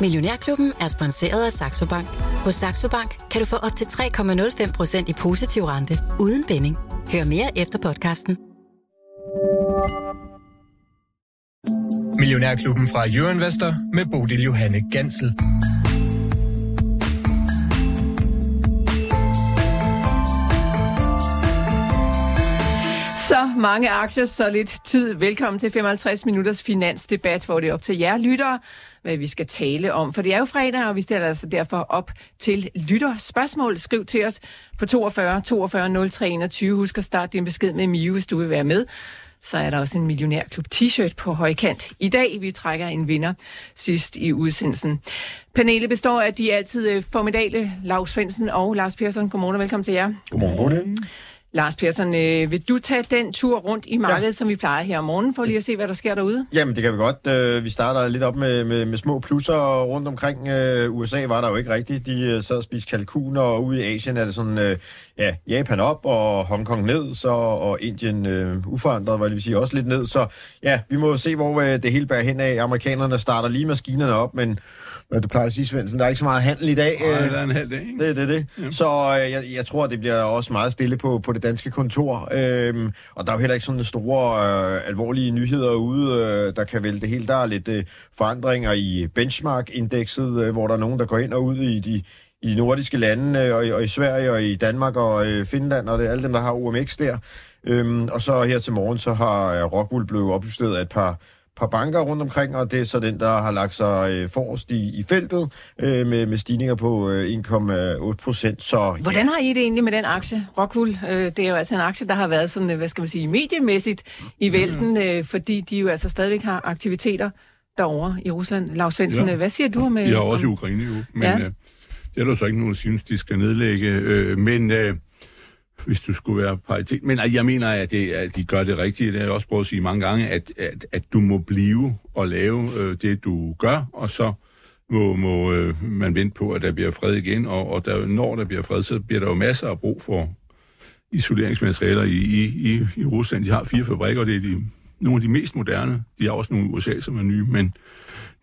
Millionærklubben er sponsoreret af Saxo Bank. Hos Saxo Bank kan du få op til 3,05% i positiv rente uden binding. Hør mere efter podcasten. Millionærklubben fra Jørgen Vester med Bodil Johanne Gansel. Så mange aktier, så lidt tid. Velkommen til 55 minutters finansdebat, hvor det er op til jer lyttere, hvad vi skal tale om. For det er jo fredag, og vi stiller altså derfor op til lytter spørgsmål. Skriv til os på 42 42 03 21. Husk at starte din besked med Mio, hvis du vil være med. Så er der også en millionærklub t-shirt på højkant. I dag vi trækker en vinder sidst i udsendelsen. Panelet består af de altid øh, formidable formidale Lars Svendsen og Lars Persson. Godmorgen og velkommen til jer. Godmorgen, Godmorgen. Lars Persson, øh, vil du tage den tur rundt i markedet, ja. som vi plejer her om morgenen, for lige at se, hvad der sker derude? Jamen, det kan vi godt. Øh, vi starter lidt op med, med, med små plusser rundt omkring. Øh, USA var der jo ikke rigtigt. De øh, sad og spiste kalkuner, og ude i Asien er det sådan, øh, ja, Japan op og Hongkong ned, så, og Indien øh, uforandret, hvad det vil sige, også lidt ned. Så ja, vi må se, hvor øh, det hele bærer hen af. Amerikanerne starter lige maskinerne op, men hvad du plejer at sige, Svendsen, der er ikke så meget handel i dag. Nej, der er en halv dag, ikke? Det er det, det. Ja. Så øh, jeg, jeg tror, det bliver også meget stille på, på det danske kontor. Øhm, og der er jo heller ikke sådan store, øh, alvorlige nyheder ude, øh, der kan vælte det hele. Der er lidt øh, forandringer i benchmark-indekset, øh, hvor der er nogen, der går ind og ud i de, i nordiske lande, øh, og, i, og i Sverige, og i Danmark, og øh, Finland, og det alle dem, der har OMX der. Øhm, og så her til morgen, så har øh, Rockwool blevet opjusteret af et par par banker rundt omkring, og det er så den, der har lagt sig øh, forrest i, i feltet øh, med, med stigninger på øh, 1,8 procent. Så, ja. Hvordan har I det egentlig med den aktie, Rockwool? Øh, det er jo altså en aktie, der har været sådan, øh, hvad skal man sige, mediemæssigt i mm. vælten, øh, fordi de jo altså stadigvæk har aktiviteter derovre i Rusland. Lars Svendsen, ja. hvad siger du med... De har også om... i Ukraine jo, men ja. øh, det er der så ikke nogen, der synes, de skal nedlægge. Øh, men... Øh, hvis du skulle være paritet. Men øh, jeg mener, at, det, at de gør det rigtige. Det har jeg også prøvet at sige mange gange, at, at, at du må blive og lave øh, det, du gør, og så må, må øh, man vente på, at der bliver fred igen. Og, og der, når der bliver fred, så bliver der jo masser af brug for isoleringsmaterialer i, i, i, i Rusland. De har fire fabrikker, og det er de, nogle af de mest moderne. De har også nogle i USA, som er nye, men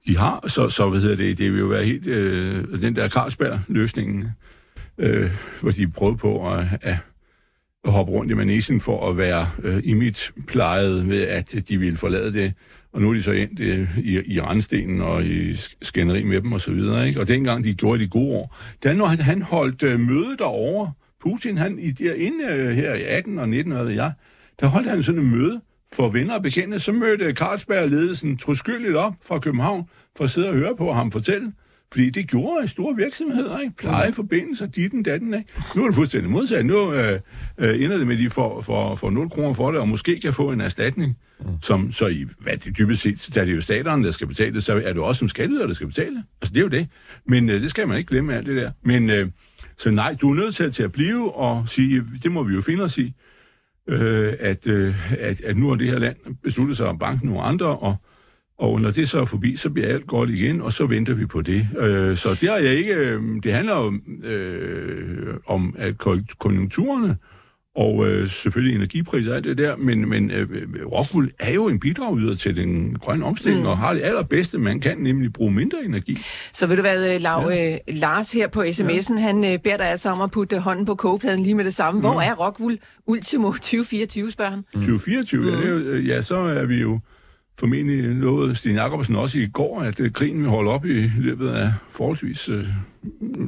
de har, så, så hvad hedder det, det vil jo være helt, øh, den der Carlsberg-løsningen, øh, hvor de prøvede på at, at at hoppe rundt i manesen for at være øh, image-plejet med, at de ville forlade det. Og nu er de så endt øh, i, i randstenen og i skænderi med dem og så videre. Ikke? Og dengang de gjorde de gode år, da når han, han holdt øh, møde derovre, Putin, han i derinde øh, her i 18 og 19, og jeg, der holdt han sådan et møde for venner og bekendte. Så mødte Carlsberg-ledelsen troskyldigt op fra København for at sidde og høre på ham fortælle, fordi det gjorde i store virksomheder, ikke? Pleje forbindelser, ditten, datten, ikke? Nu er det fuldstændig modsat. Nu øh, øh, ender det med, at de får, får, får 0 kroner for det, og måske kan få en erstatning, mm. som så i, hvad det dybest set, da det er jo staterne, der skal betale så er det også som skatteyder, der skal betale. Altså, det er jo det. Men øh, det skal man ikke glemme alt det der. Men øh, så nej, du er nødt til, til at blive og sige, det må vi jo finde os i, øh, at, øh, at, at nu har det her land besluttet sig om banken nogle andre, og og når det så er forbi, så bliver alt godt igen, og så venter vi på det. Øh, så det har jeg ikke... Øh, det handler jo øh, om, at konjunkturerne og øh, selvfølgelig energipriser og alt det der, men, men øh, Rockwool er jo en bidragyder til den grønne omstilling, mm. og har det allerbedste, man kan, nemlig bruge mindre energi. Så vil du være, øh, Lav, ja. øh, Lars her på sms'en, ja. han øh, beder dig altså om at putte hånden på kogepladen lige med det samme. Hvor mm. er Rockwool Ultimo 2024, spørger han? Mm. 2024, mm. ja, det er jo, ja, så er vi jo formentlig lovede Sten Jacobsen også i går, at øh, krigen vil holde op i løbet af forholdsvis øh,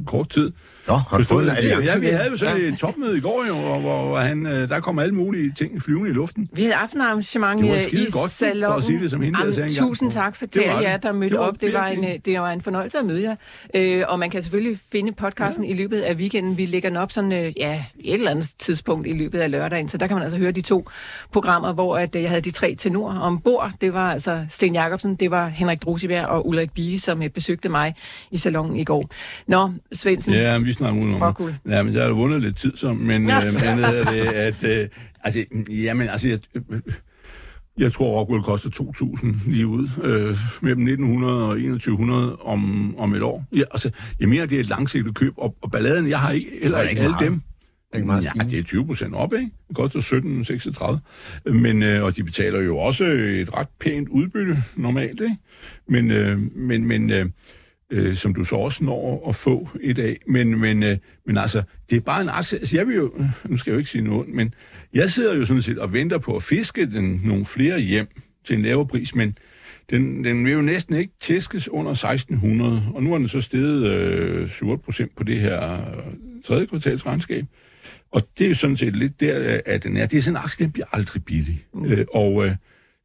kort tid. Nå, har du fået en alliance? Ja, vi havde jo så et topmøde i går, jo, hvor, hvor han, øh, der kom alle mulige ting flyvende i luften. Vi havde aftenarrangement i godt, salon. For at sige det, som hende, Am, sagde Tusind tak for til jer, der mødte det op. Det var, en, det var en fornøjelse at møde jer. Øh, og man kan selvfølgelig finde podcasten ja. i løbet af weekenden. Vi lægger den op sådan, øh, ja, et eller andet tidspunkt i løbet af lørdagen. Så der kan man altså høre de to programmer, hvor at, øh, jeg havde de tre tenorer ombord. Det var altså Sten Jacobsen, det var Henrik Drosibær og Ulrik Bie, som øh, besøgte mig i salongen i går. Nå, Svendsen. Ja, vi snakker udenom. Ja, men jeg har vundet lidt tid som, men, øh, men er det, at, øh, altså, jamen, altså, jeg, øh, jeg tror, Rockwell koster 2.000 lige ud, øh, mellem 1900 og 2100 om, om et år. Ja, altså, jeg mener, det er et langsigtet køb, og, og balladen, jeg har ikke, eller ikke alle dem. Det er meget ja, det er 20 procent op, ikke? Det koster 17,36. Men, øh, og de betaler jo også et ret pænt udbytte normalt, ikke? Men, øh, men, men øh, øh, som du så også når at få et af. Men, men, øh, men altså, det er bare en aktie. Altså, jeg vil jo, nu skal jeg jo ikke sige noget, men jeg sidder jo sådan set og venter på at fiske den nogle flere hjem til en lavere pris, men den, den vil jo næsten ikke tæskes under 1600, og nu er den så steget øh, 7 procent på det her øh, tredje kvartals regnskab. Og det er jo sådan set lidt der, at den er. Det er sådan en aktie, den bliver aldrig billig. Mm. Øh, og øh,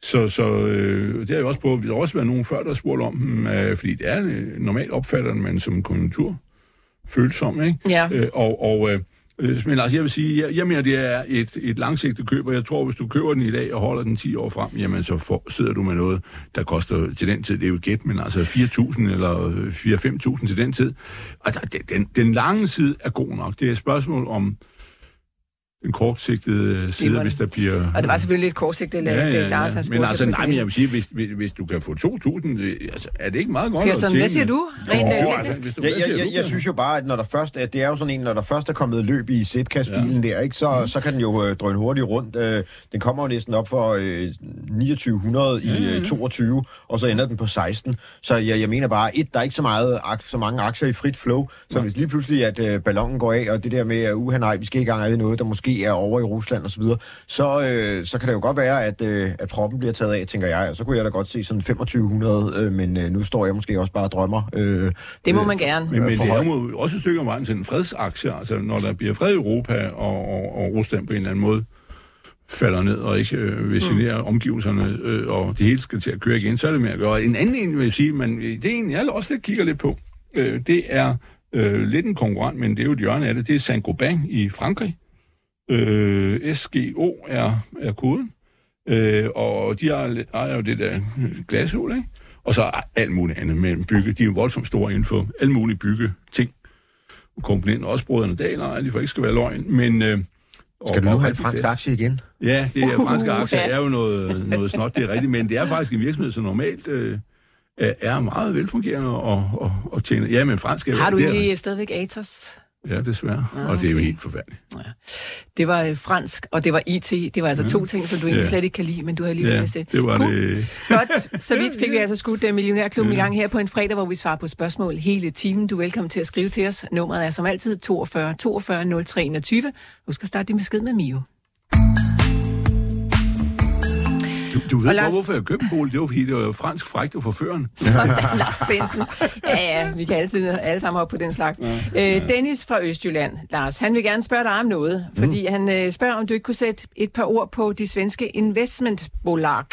så, så øh, det har jeg også på. Vi har også været nogen før, der har spurgt om dem, øh, fordi det er øh, normalt opfatter man som konjunktur følsom, ikke? Ja. Øh, og, og øh, Øh, men altså, jeg vil sige, jeg, jeg mener, det er et, et langsigtet køb, og jeg tror, hvis du køber den i dag og holder den 10 år frem, jamen så får, sidder du med noget, der koster til den tid, det er jo gæt, men altså 4.000 eller 4-5.000 til den tid. Altså, den, den lange side er god nok. Det er et spørgsmål om, en kortsigtet side, hvis der bliver... Og det var selvfølgelig et kortsigtet, ja, ja, ja. Lars har Men altså, nej, men jeg vil sige, hvis, hvis, hvis du kan få 2.000, øh, altså, er det ikke meget godt Kirsten, at tjene? hvad siger du? Rent jo, øh, altså, du, jeg, jeg, jeg, jeg synes jo bare, at når der først er, det er jo sådan en, når der først er kommet løb i Zipcast-bilen ja. der, ikke, så, mm. så kan den jo øh, drøne hurtigt rundt. Øh, den kommer jo næsten op for øh, 2900 i øh, 22, og så ender den på 16. Så jeg, jeg mener bare, et, der er ikke så, meget, så mange aktier i frit flow, så ja. hvis lige pludselig, at øh, ballonen går af, og det der med, at uh, nej, vi skal ikke gang af noget, der måske er over i Rusland osv., så, så, øh, så kan det jo godt være, at, øh, at proppen bliver taget af, tænker jeg. Og så kunne jeg da godt se sådan 2500, øh, men øh, nu står jeg måske også bare og drømmer. Øh, det må man gerne. Men, men det er jo også et stykke om vejen til en fredsaktie. Altså, når der bliver fred i Europa, og, og, og Rusland på en eller anden måde falder ned og ikke øh, vil genere mm. omgivelserne, øh, og det hele skal til at køre igen, så er det med at gøre. En anden en vil jeg sige, men det er en, jeg også lidt kigger lidt på, øh, det er øh, lidt en konkurrent, men det er jo et hjørne af det, det er Saint-Gobain i Frankrig, Øh, SGO er, er koden. Øh, og de ejer jo det der glashul, ikke? Og så alt muligt andet med bygge. De er jo voldsomt store inden for alle mulige bygge ting. Komponenter, også brødrene daler, lige for ikke skal være løgn. Men, øh, skal du nu have en fransk aktie igen? Ja, det er franske uh, aktier er jo noget, noget snot, det er rigtigt, men det er faktisk en virksomhed, som normalt øh, er meget velfungerende og, og, og tjener. Ja, men fransk er Har du egentlig stadigvæk Atos? Ja, desværr. Ja, okay. Og det er jo helt forfærdeligt. Ja. Det var øh, fransk, og det var IT. Det var altså ja. to ting, som du egentlig ja. slet ikke kan lide, men du har lige ja, læst det. det var cool. det. Godt. Så vidt fik vi altså skudt uh, Millionærklubben ja. i gang her på en fredag, hvor vi svarer på spørgsmål hele timen. Du er velkommen til at skrive til os. Nummeret er som altid 42 42 03 21. Husk at starte din besked med Mio. Du, du ved Lars... hvorfor jeg købte bolig? Det var fordi, det var fransk frægt og forførende. Sådan, Lars Svendsen. Ja, ja, vi kan altid alle sammen op på den slags. Ja, øh, Dennis fra Østjylland, Lars, han vil gerne spørge dig om noget, mm. fordi han øh, spørger, om du ikke kunne sætte et par ord på de svenske investmentbolag.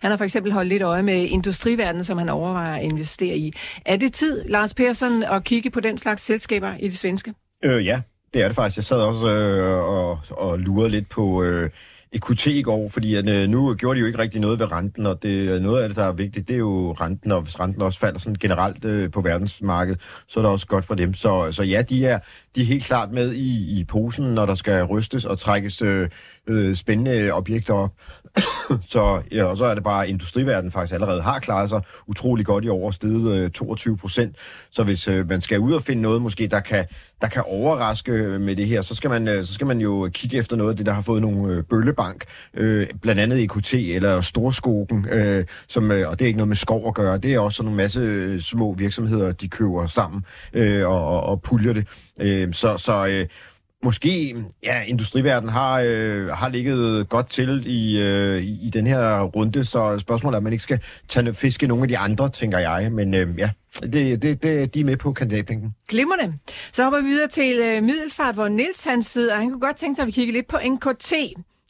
Han har for eksempel holdt lidt øje med industriverdenen, som han overvejer at investere i. Er det tid, Lars Persson, at kigge på den slags selskaber i det svenske? Øh, ja, det er det faktisk. Jeg sad også øh, og, og lurede lidt på... Øh, EQT i går, fordi at, øh, nu gjorde de jo ikke rigtig noget ved renten, og det, øh, noget af det, der er vigtigt, det er jo renten, og hvis renten også falder sådan generelt øh, på verdensmarkedet, så er det også godt for dem. Så, så ja, de er, de er helt klart med i, i posen, når der skal rystes og trækkes øh, øh, spændende objekter op. så, ja, og så er det bare, at industriverdenen faktisk allerede har klaret sig utrolig godt i år, steget øh, 22 procent. Så hvis øh, man skal ud og finde noget, måske der kan, der kan overraske øh, med det her, så skal man, øh, så skal man jo kigge efter noget af det, der har fået nogle øh, bøllebank, øh, blandt andet EKT eller Storskogen, øh, som, øh, og det er ikke noget med skov at gøre, det er også sådan en masse øh, små virksomheder, de køber sammen øh, og, og, og puljer det. Øh, så så øh, måske, ja, industriverdenen har, øh, har ligget godt til i, øh, i, i den her runde, så spørgsmålet er, at man ikke skal tage fiske nogle af de andre, tænker jeg. Men øh, ja, det, det, det, de er med på kandidatbænken. Glimmerne. Så hopper vi videre til øh, Middelfart, hvor Nils han sidder. Han kunne godt tænke sig, at vi kigger lidt på NKT.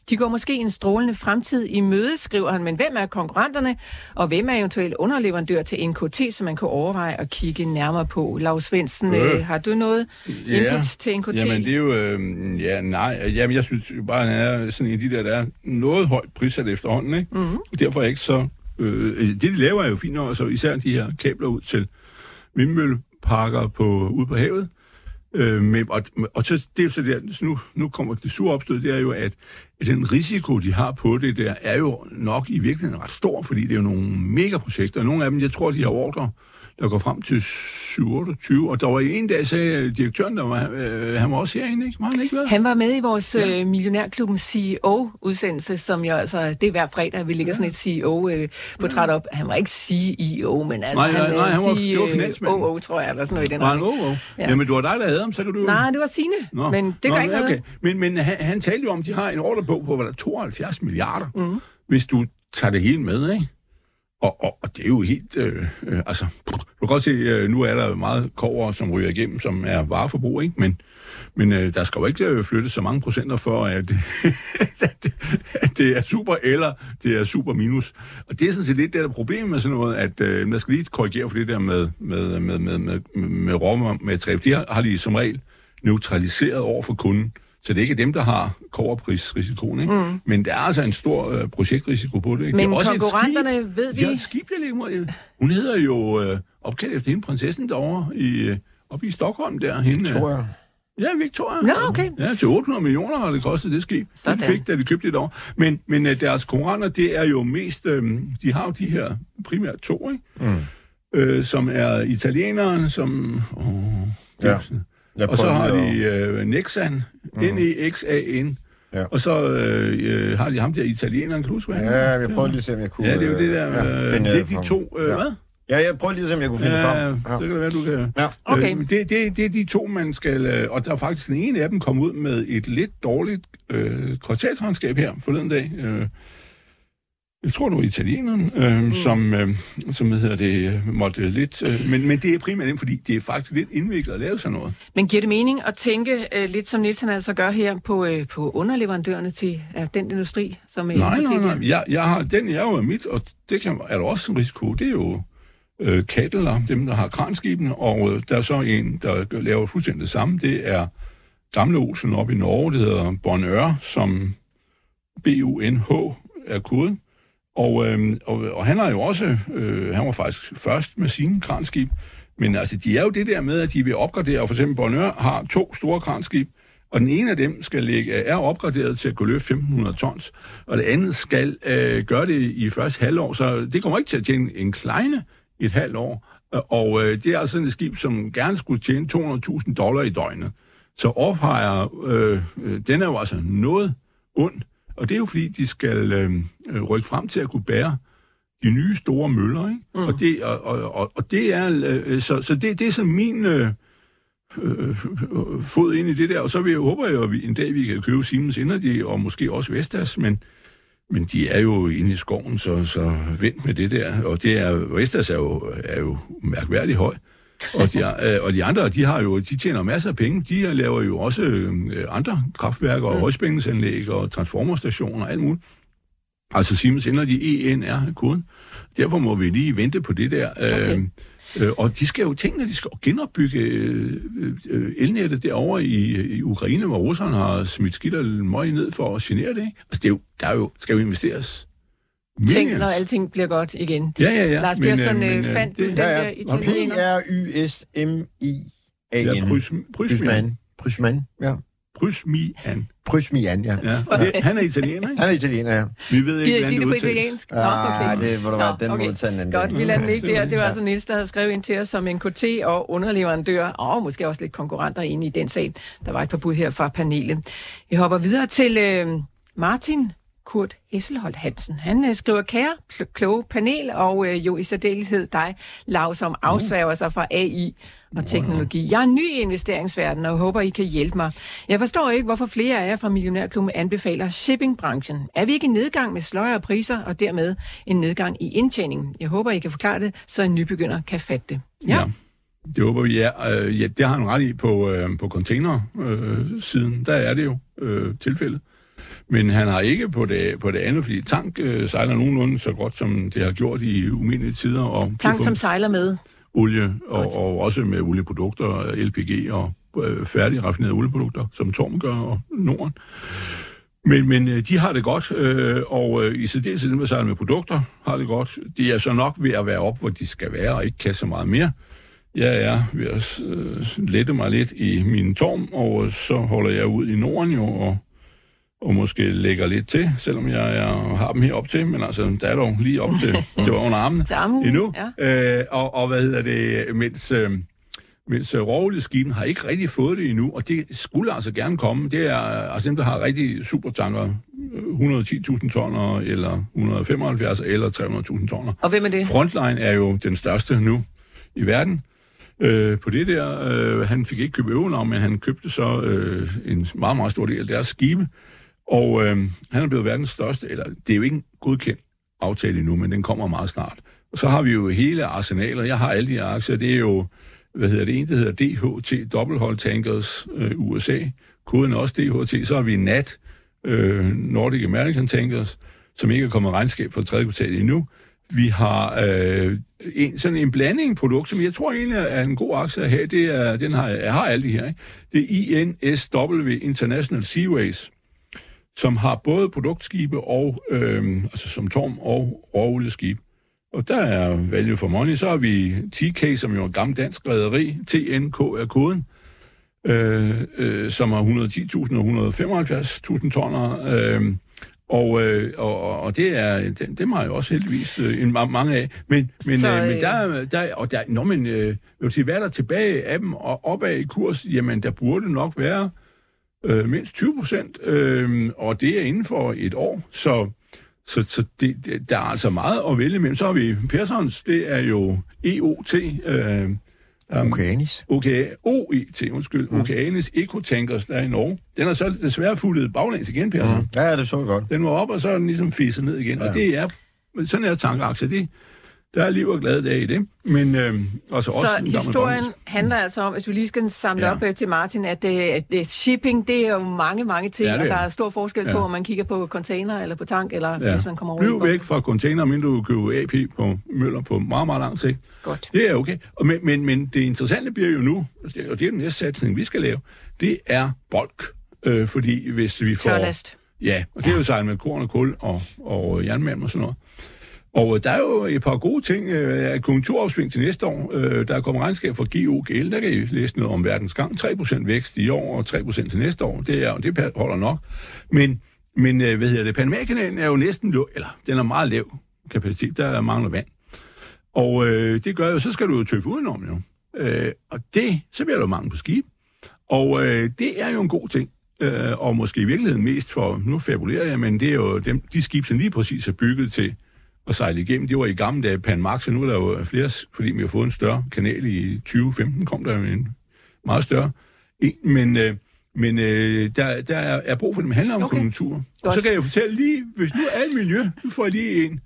De går måske en strålende fremtid i møde, skriver han, men hvem er konkurrenterne, og hvem er eventuelt underleverandør til NKT, som man kan overveje at kigge nærmere på? Lars Svendsen, øh. øh. har du noget ja. input til NKT? Jamen, det er jo... Øh, ja, nej. Jamen, jeg synes bare, han er sådan en af de der, der er noget højt prissat efterhånden, ikke? Mm-hmm. Derfor er ikke så... Øh, det, de laver er jo fint nok, så især de her kabler ud til vindmølleparker på, ude på havet. Øh, men, og, og så, det er så der, så nu, nu kommer det sure opstød, det er jo, at den risiko, de har på det der, er jo nok i virkeligheden ret stor, fordi det er jo nogle megaprojekter. Nogle af dem, jeg tror, de har ordre der går frem til 27, og der var en dag, sagde direktøren, der var, øh, han var også herinde, ikke? Var han ikke været? Han var med i vores ja. øh, Millionærklubben CEO-udsendelse, som jo altså, det er hver fredag, vi ligger ja. sådan et CEO-portræt øh, op. Han var ikke CEO, men altså, nej, han, nej, han var, CEO, det var. OO, tror jeg, eller sådan noget i den Var han OO? Ja. Jamen, det var dig, der havde ham, så kan du... Nej, det var Signe, Nå. men det gør Nå, ikke okay. noget. Men, men han, han talte jo om, at de har en ordrebog på, hvad der 72 milliarder, mm. hvis du tager det hele med, ikke? Og, og, og det er jo helt... Øh, øh, altså, du kan godt se, øh, nu er der meget kover, som ryger igennem, som er vareforbrug, ikke? Men, men øh, der skal jo ikke øh, flytte så mange procenter for, at, at, at det er super eller det er super minus. Og det er sådan set lidt det der problem med sådan noget, at øh, man skal lige korrigere for det der med, med, med, med, med, med råmer med træf. De har, har de som regel neutraliseret over for kunden. Så det er ikke dem, der har koverprisrisikoen, ikke? Mm. Men der er altså en stor øh, projektrisiko på det. Ikke? Men det er også konkurrenterne, skib, ved de... De har et skib, der ligger mod... Hun hedder jo øh, opkaldt efter hende, prinsessen derovre i, øh, oppe i Stockholm der. Hende, Victoria. Ja, Victoria. Nå, okay. Ja, til 800 millioner har det kostet det skib. Sådan. Det fik, da de købte det år. Men, men øh, deres konkurrenter, det er jo mest... Øh, de har jo de her primært to, ikke? Mm. Øh, som er italieneren, som... Åh, Ja. Jeg og så har de øh, Nexan. N-E-X-A-N. Ja. Og så øh, øh, har de ham der italieneren, kan du huske, Ja, jeg prøver lige at se, om jeg kunne... Ja, det er jo det der. ja, Øh, det er de to... Øh, Ja. Hvad? Ja, jeg prøver lige at se, om jeg kunne finde Ja, frem. så kan det være, du kan... Ja. Okay. Øh, det, det, det er de to, man skal... Øh, og der er faktisk den ene af dem kom ud med et lidt dårligt øh, kvartalsregnskab her forleden dag. Øh, jeg tror, det var italieneren, øh, mm. som, øh, som hedder det, øh, måtte lidt... Øh, men, men det er primært fordi det er faktisk lidt indviklet at lave sådan noget. Men giver det mening at tænke øh, lidt som Nielsen altså gør her på, øh, på underleverandørerne til øh, den industri, som er Nej, på nej, TDR? nej. Jeg, jeg har, den er jo mit, og det kan, er der også en risiko. Det er jo øh, Kattler, dem der har kranskibene, og øh, der er så en, der laver fuldstændig det samme. Det er Gamle Olsen op i Norge, det hedder Bonheur, som B-U-N-H er koden. Og, øh, og, og han har jo også, øh, han var faktisk først med sine kranskib, men altså, de er jo det der med, at de vil opgradere, og for eksempel Bonheur har to store kranskib, og den ene af dem skal ligge, er opgraderet til at kunne løfte 1.500 tons, og det andet skal øh, gøre det i første halvår, så det kommer ikke til at tjene en kleine et halvt år, og øh, det er altså et skib, som gerne skulle tjene 200.000 dollar i døgnet. Så Offhire, øh, øh, den er jo altså noget ond, og det er jo fordi, de skal øh, øh, rykke frem til at kunne bære de nye store møller, ikke? Mm. Og, det, og, og, og, og det er, øh, så, så det, det er sådan min øh, øh, øh, fod ind i det der, og så vil jeg, håber jeg, at vi, en dag vi kan købe Siemens Energy, og måske også Vestas, men, men de er jo inde i skoven, så, så vent med det der, og det er, Vestas er jo, er jo mærkværdigt høj. Og de, øh, og de andre, de har jo, de tjener masser af penge. De laver jo også øh, andre kraftværker og højspændingsanlæg og transformerstationer og alt muligt. Altså Siemens Energy ENR-koden. Derfor må vi lige vente på det der. Okay. Øh, øh, og de skal jo tænke, at de skal genopbygge øh, øh, elnettet derovre i, i Ukraine, hvor russerne har smidt skidt og møg ned for at genere det. Ikke? Altså, det er jo, der er jo, skal jo investeres. Tænk, millions. når alting bliver godt igen. Ja, ja, ja. Lars Men, øh, øh, øh, fandt det- den Ja, der ja. italiener? P-R-Y-S-M-I-A-N. Ja, Prysm- Prysmian. Prysman, ja. Prysmian. Prysmian, ja. Ja. Det, han er italiener, ikke? Han er italiener, ja. Vi ved ikke, I hvordan det på udtales. italiensk? Nå, Ah, okay. det må du Nå, være, den okay. må du tage en anden Godt, vi lader den ligge der. Det var altså Niels, der havde skrevet ind til os som en KT og underleverandør, og måske også lidt konkurrenter inde i den sag. Der var et par bud her fra panelet. Vi hopper videre til øh, Martin Kurt Hesselholt Hansen. Han øh, skriver, kære kloge panel, og øh, jo i særdeleshed dig, Lav, som afsværger sig fra AI og teknologi. Jeg er ny i investeringsverdenen, og håber, I kan hjælpe mig. Jeg forstår ikke, hvorfor flere af jer fra Millionærklubben anbefaler shippingbranchen. Er vi ikke i nedgang med sløjere priser, og dermed en nedgang i indtjeningen? Jeg håber, I kan forklare det, så en nybegynder kan fatte det. Ja. Ja. Det håber vi, ja. Øh, ja det har han ret i på, øh, på container-siden. Øh, siden. der er det jo øh, tilfældet. Men han har ikke på det, på det andet, fordi tank øh, sejler nogenlunde så godt, som det har gjort i umindelige tider. Og Tank, som sejler med. olie, og, Godt. og også med olieprodukter, LPG og øh, færdige raffinerede olieprodukter, som Torm gør og Norden. Men, men øh, de har det godt, øh, og øh, i særdeleshed dem, der sejler med produkter, har det godt. De er så nok ved at være op, hvor de skal være, og ikke kan så meget mere. Jeg er ved at øh, lette mig lidt i min torm, og så holder jeg ud i Norden jo, og og måske lægger lidt til, selvom jeg, jeg har dem herop til, men altså, der er dog lige op til, til under armene Til armhulen, endnu. ja. Øh, og, og hvad hedder det, mens, øh, mens øh, rovleskibene har ikke rigtig fået det endnu, og det skulle altså gerne komme. Det er altså dem, der har rigtig supertanker, øh, 110.000 tonner, eller 175 eller 300.000 tonner. Og hvem er det? Frontline er jo den største nu i verden. Øh, på det der, øh, han fik ikke købt øvenavn, men han købte så øh, en meget, meget stor del af deres skibe. Og øh, han er blevet verdens største, eller det er jo ikke en godkendt aftale endnu, men den kommer meget snart. Og så har vi jo hele arsenalet. Jeg har alle de aktier. Det er jo, hvad hedder det, en, der hedder DHT, Dobbelthold Tankers øh, USA. Koden er også DHT. Så har vi NAT, øh, Nordic American Tankers, som ikke er kommet regnskab for tredje kvartal endnu. Vi har øh, en, sådan en blanding produkt, som jeg tror egentlig er en god aktie at have. Det er, den har, jeg har alle de her. Ikke? Det er INSW International Seaways, som har både produktskibe og, øh, altså som torm og råolieskib. Og der er value for money. Så har vi TK, som jo er en gammel dansk rederi. TNK er koden, øh, øh, som har 110.000 og 175.000 tonner. Øh, og, øh, og, og det er det, dem har jeg også heldigvis øh, en, mange af. Men, men, Så, øh, men øh, der, er- der, og der, nå, men, øh, jeg vil sige, hvad er der tilbage af dem og opad i kurs? Jamen, der burde nok være øh, mindst 20 procent, øh, og det er inden for et år. Så, så, så det, det, der er altså meget at vælge mellem. Så har vi Pearsons, det er jo EOT, øh, um, Okeanis. Okay, OET, undskyld, mm. Okeanis Ecotankers, der er i Norge. Den er så desværre fuldet baglæns igen, Persson. Mm. Ja, det så godt. Den var op, og så er den ligesom fisset ned igen. Ja. Og det er, sådan er tankaktier, det, der er liv og glade dage i det. Men øh, også... Så gammel historien handler altså om, hvis vi lige skal samle Ja. op øh, til Martin, at det, at det, shipping, det er jo mange, mange ting, Ja, og er der er stor forskel på, Ja. om man kigger på container eller på tank, eller Ja. hvis man kommer over Bliv væk fra container, men du køber AP på Møller på meget, meget lang sigt. Godt. Det er okay. Og men, men, men det interessante bliver jo nu, og det og det er den næste satsning, vi skal lave, det er bulk. Øh, fordi hvis vi får... Tørlast. Ja, og det er jo sejlet med korn og kul og, og jernmalm og sådan noget. Og øh, der er jo et par gode ting. Øh, konjunkturopsving til næste år. Øh, der er kommet regnskab fra GOGL. Der kan I læse noget om verdens gang. 3% vækst i år og 3% til næste år. Det, er, det holder nok. Men, men øh, hvad hedder det? Panamakanalen er jo næsten... Eller, den er meget lav kapacitet. Der mangler vand. Og øh, det gør jo, så skal du jo tøffe udenom jo. Øh, og det, så bliver der jo mangel på skib. Og øh, det er jo en god ting. Øh, og måske i virkeligheden mest for, nu fabulerer jeg, men det er jo dem, de skib, som lige præcis er bygget til at sejle igennem. Det var i gamle dage Panmax, og nu er der jo flere, fordi vi har fået en større kanal i 2015, kom der jo en meget større. En, men øh, men øh, der, der er, er brug for det handler om Okay. okay. konjunktur. Og så kan jeg jo fortælle lige, hvis nu alt miljø, nu får jeg lige en,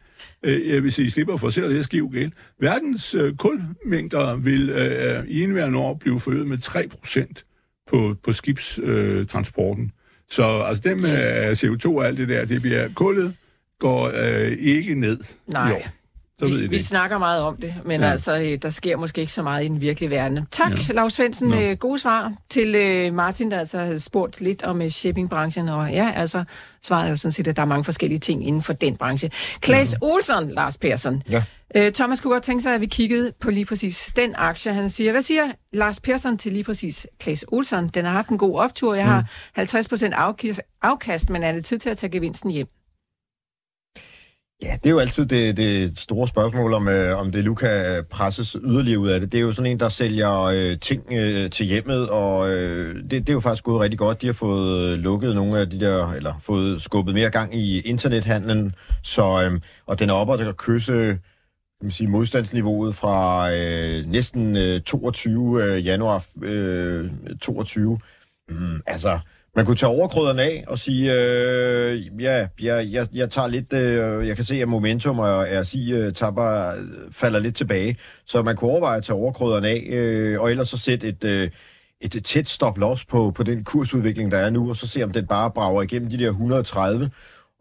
øh, hvis I slipper for selv at læse GUGL. Verdens øh, kulmængder vil øh, i indværende år blive forøget med 3% på, på skibstransporten. Øh, transporten. så altså dem med Yes. CO2 og alt det der, det bliver kullet går øh, ikke ned Nej. i år. Så Vi, vi snakker meget om det, men ja. Altså, øh, der sker måske ikke så meget i den virkelige verden. Tak, ja. Lars Svendsen. Nå. Øh, gode svar til øh, Martin, der altså havde spurgt lidt om øh, shippingbranchen. Og ja, altså, svaret er jo sådan set, at der er mange forskellige ting inden for den branche. Klaas ja. Olsson, Lars Persson. Ja. Øh, Thomas kunne godt tænke sig, at vi kiggede på lige præcis den aktie. Han siger, hvad siger Lars Persson til lige præcis Klaas Olsson? Den har haft en god optur. Jeg har 50% afkast, afkast, men er det tid til at tage gevinsten hjem? Ja, det er jo altid det, det store spørgsmål, om, øh, om det nu kan presses yderligere ud af det. Det er jo sådan en, der sælger øh, ting øh, til hjemmet, og øh, det, det er jo faktisk gået rigtig godt. De har fået øh, lukket nogle af de der, eller fået skubbet mere gang i internethandlen, så, øh, og den er oppe og der kan kysse kan man sige, modstandsniveauet fra øh, næsten øh, 22 øh, januar øh, 22. Mm, altså, man kunne tage overkrøderne af og sige, øh, ja, jeg, jeg, jeg tager lidt, øh, jeg kan se, at momentum og RSI øh, tapper, øh, falder lidt tilbage, så man kunne overveje at tage overkrøderne af, øh, og ellers så sætte et, øh, et tæt stop-loss på, på den kursudvikling, der er nu, og så se, om den bare brager igennem de der 130,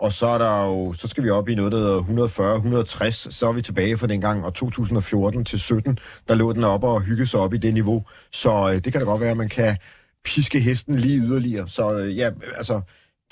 og så er der jo, så skal vi op i noget, der hedder 140, 160, så er vi tilbage fra dengang, og 2014 til 17, der lå den op og hygge sig op i det niveau. Så øh, det kan da godt være, at man kan piske hesten lige yderligere. Så øh, ja, altså,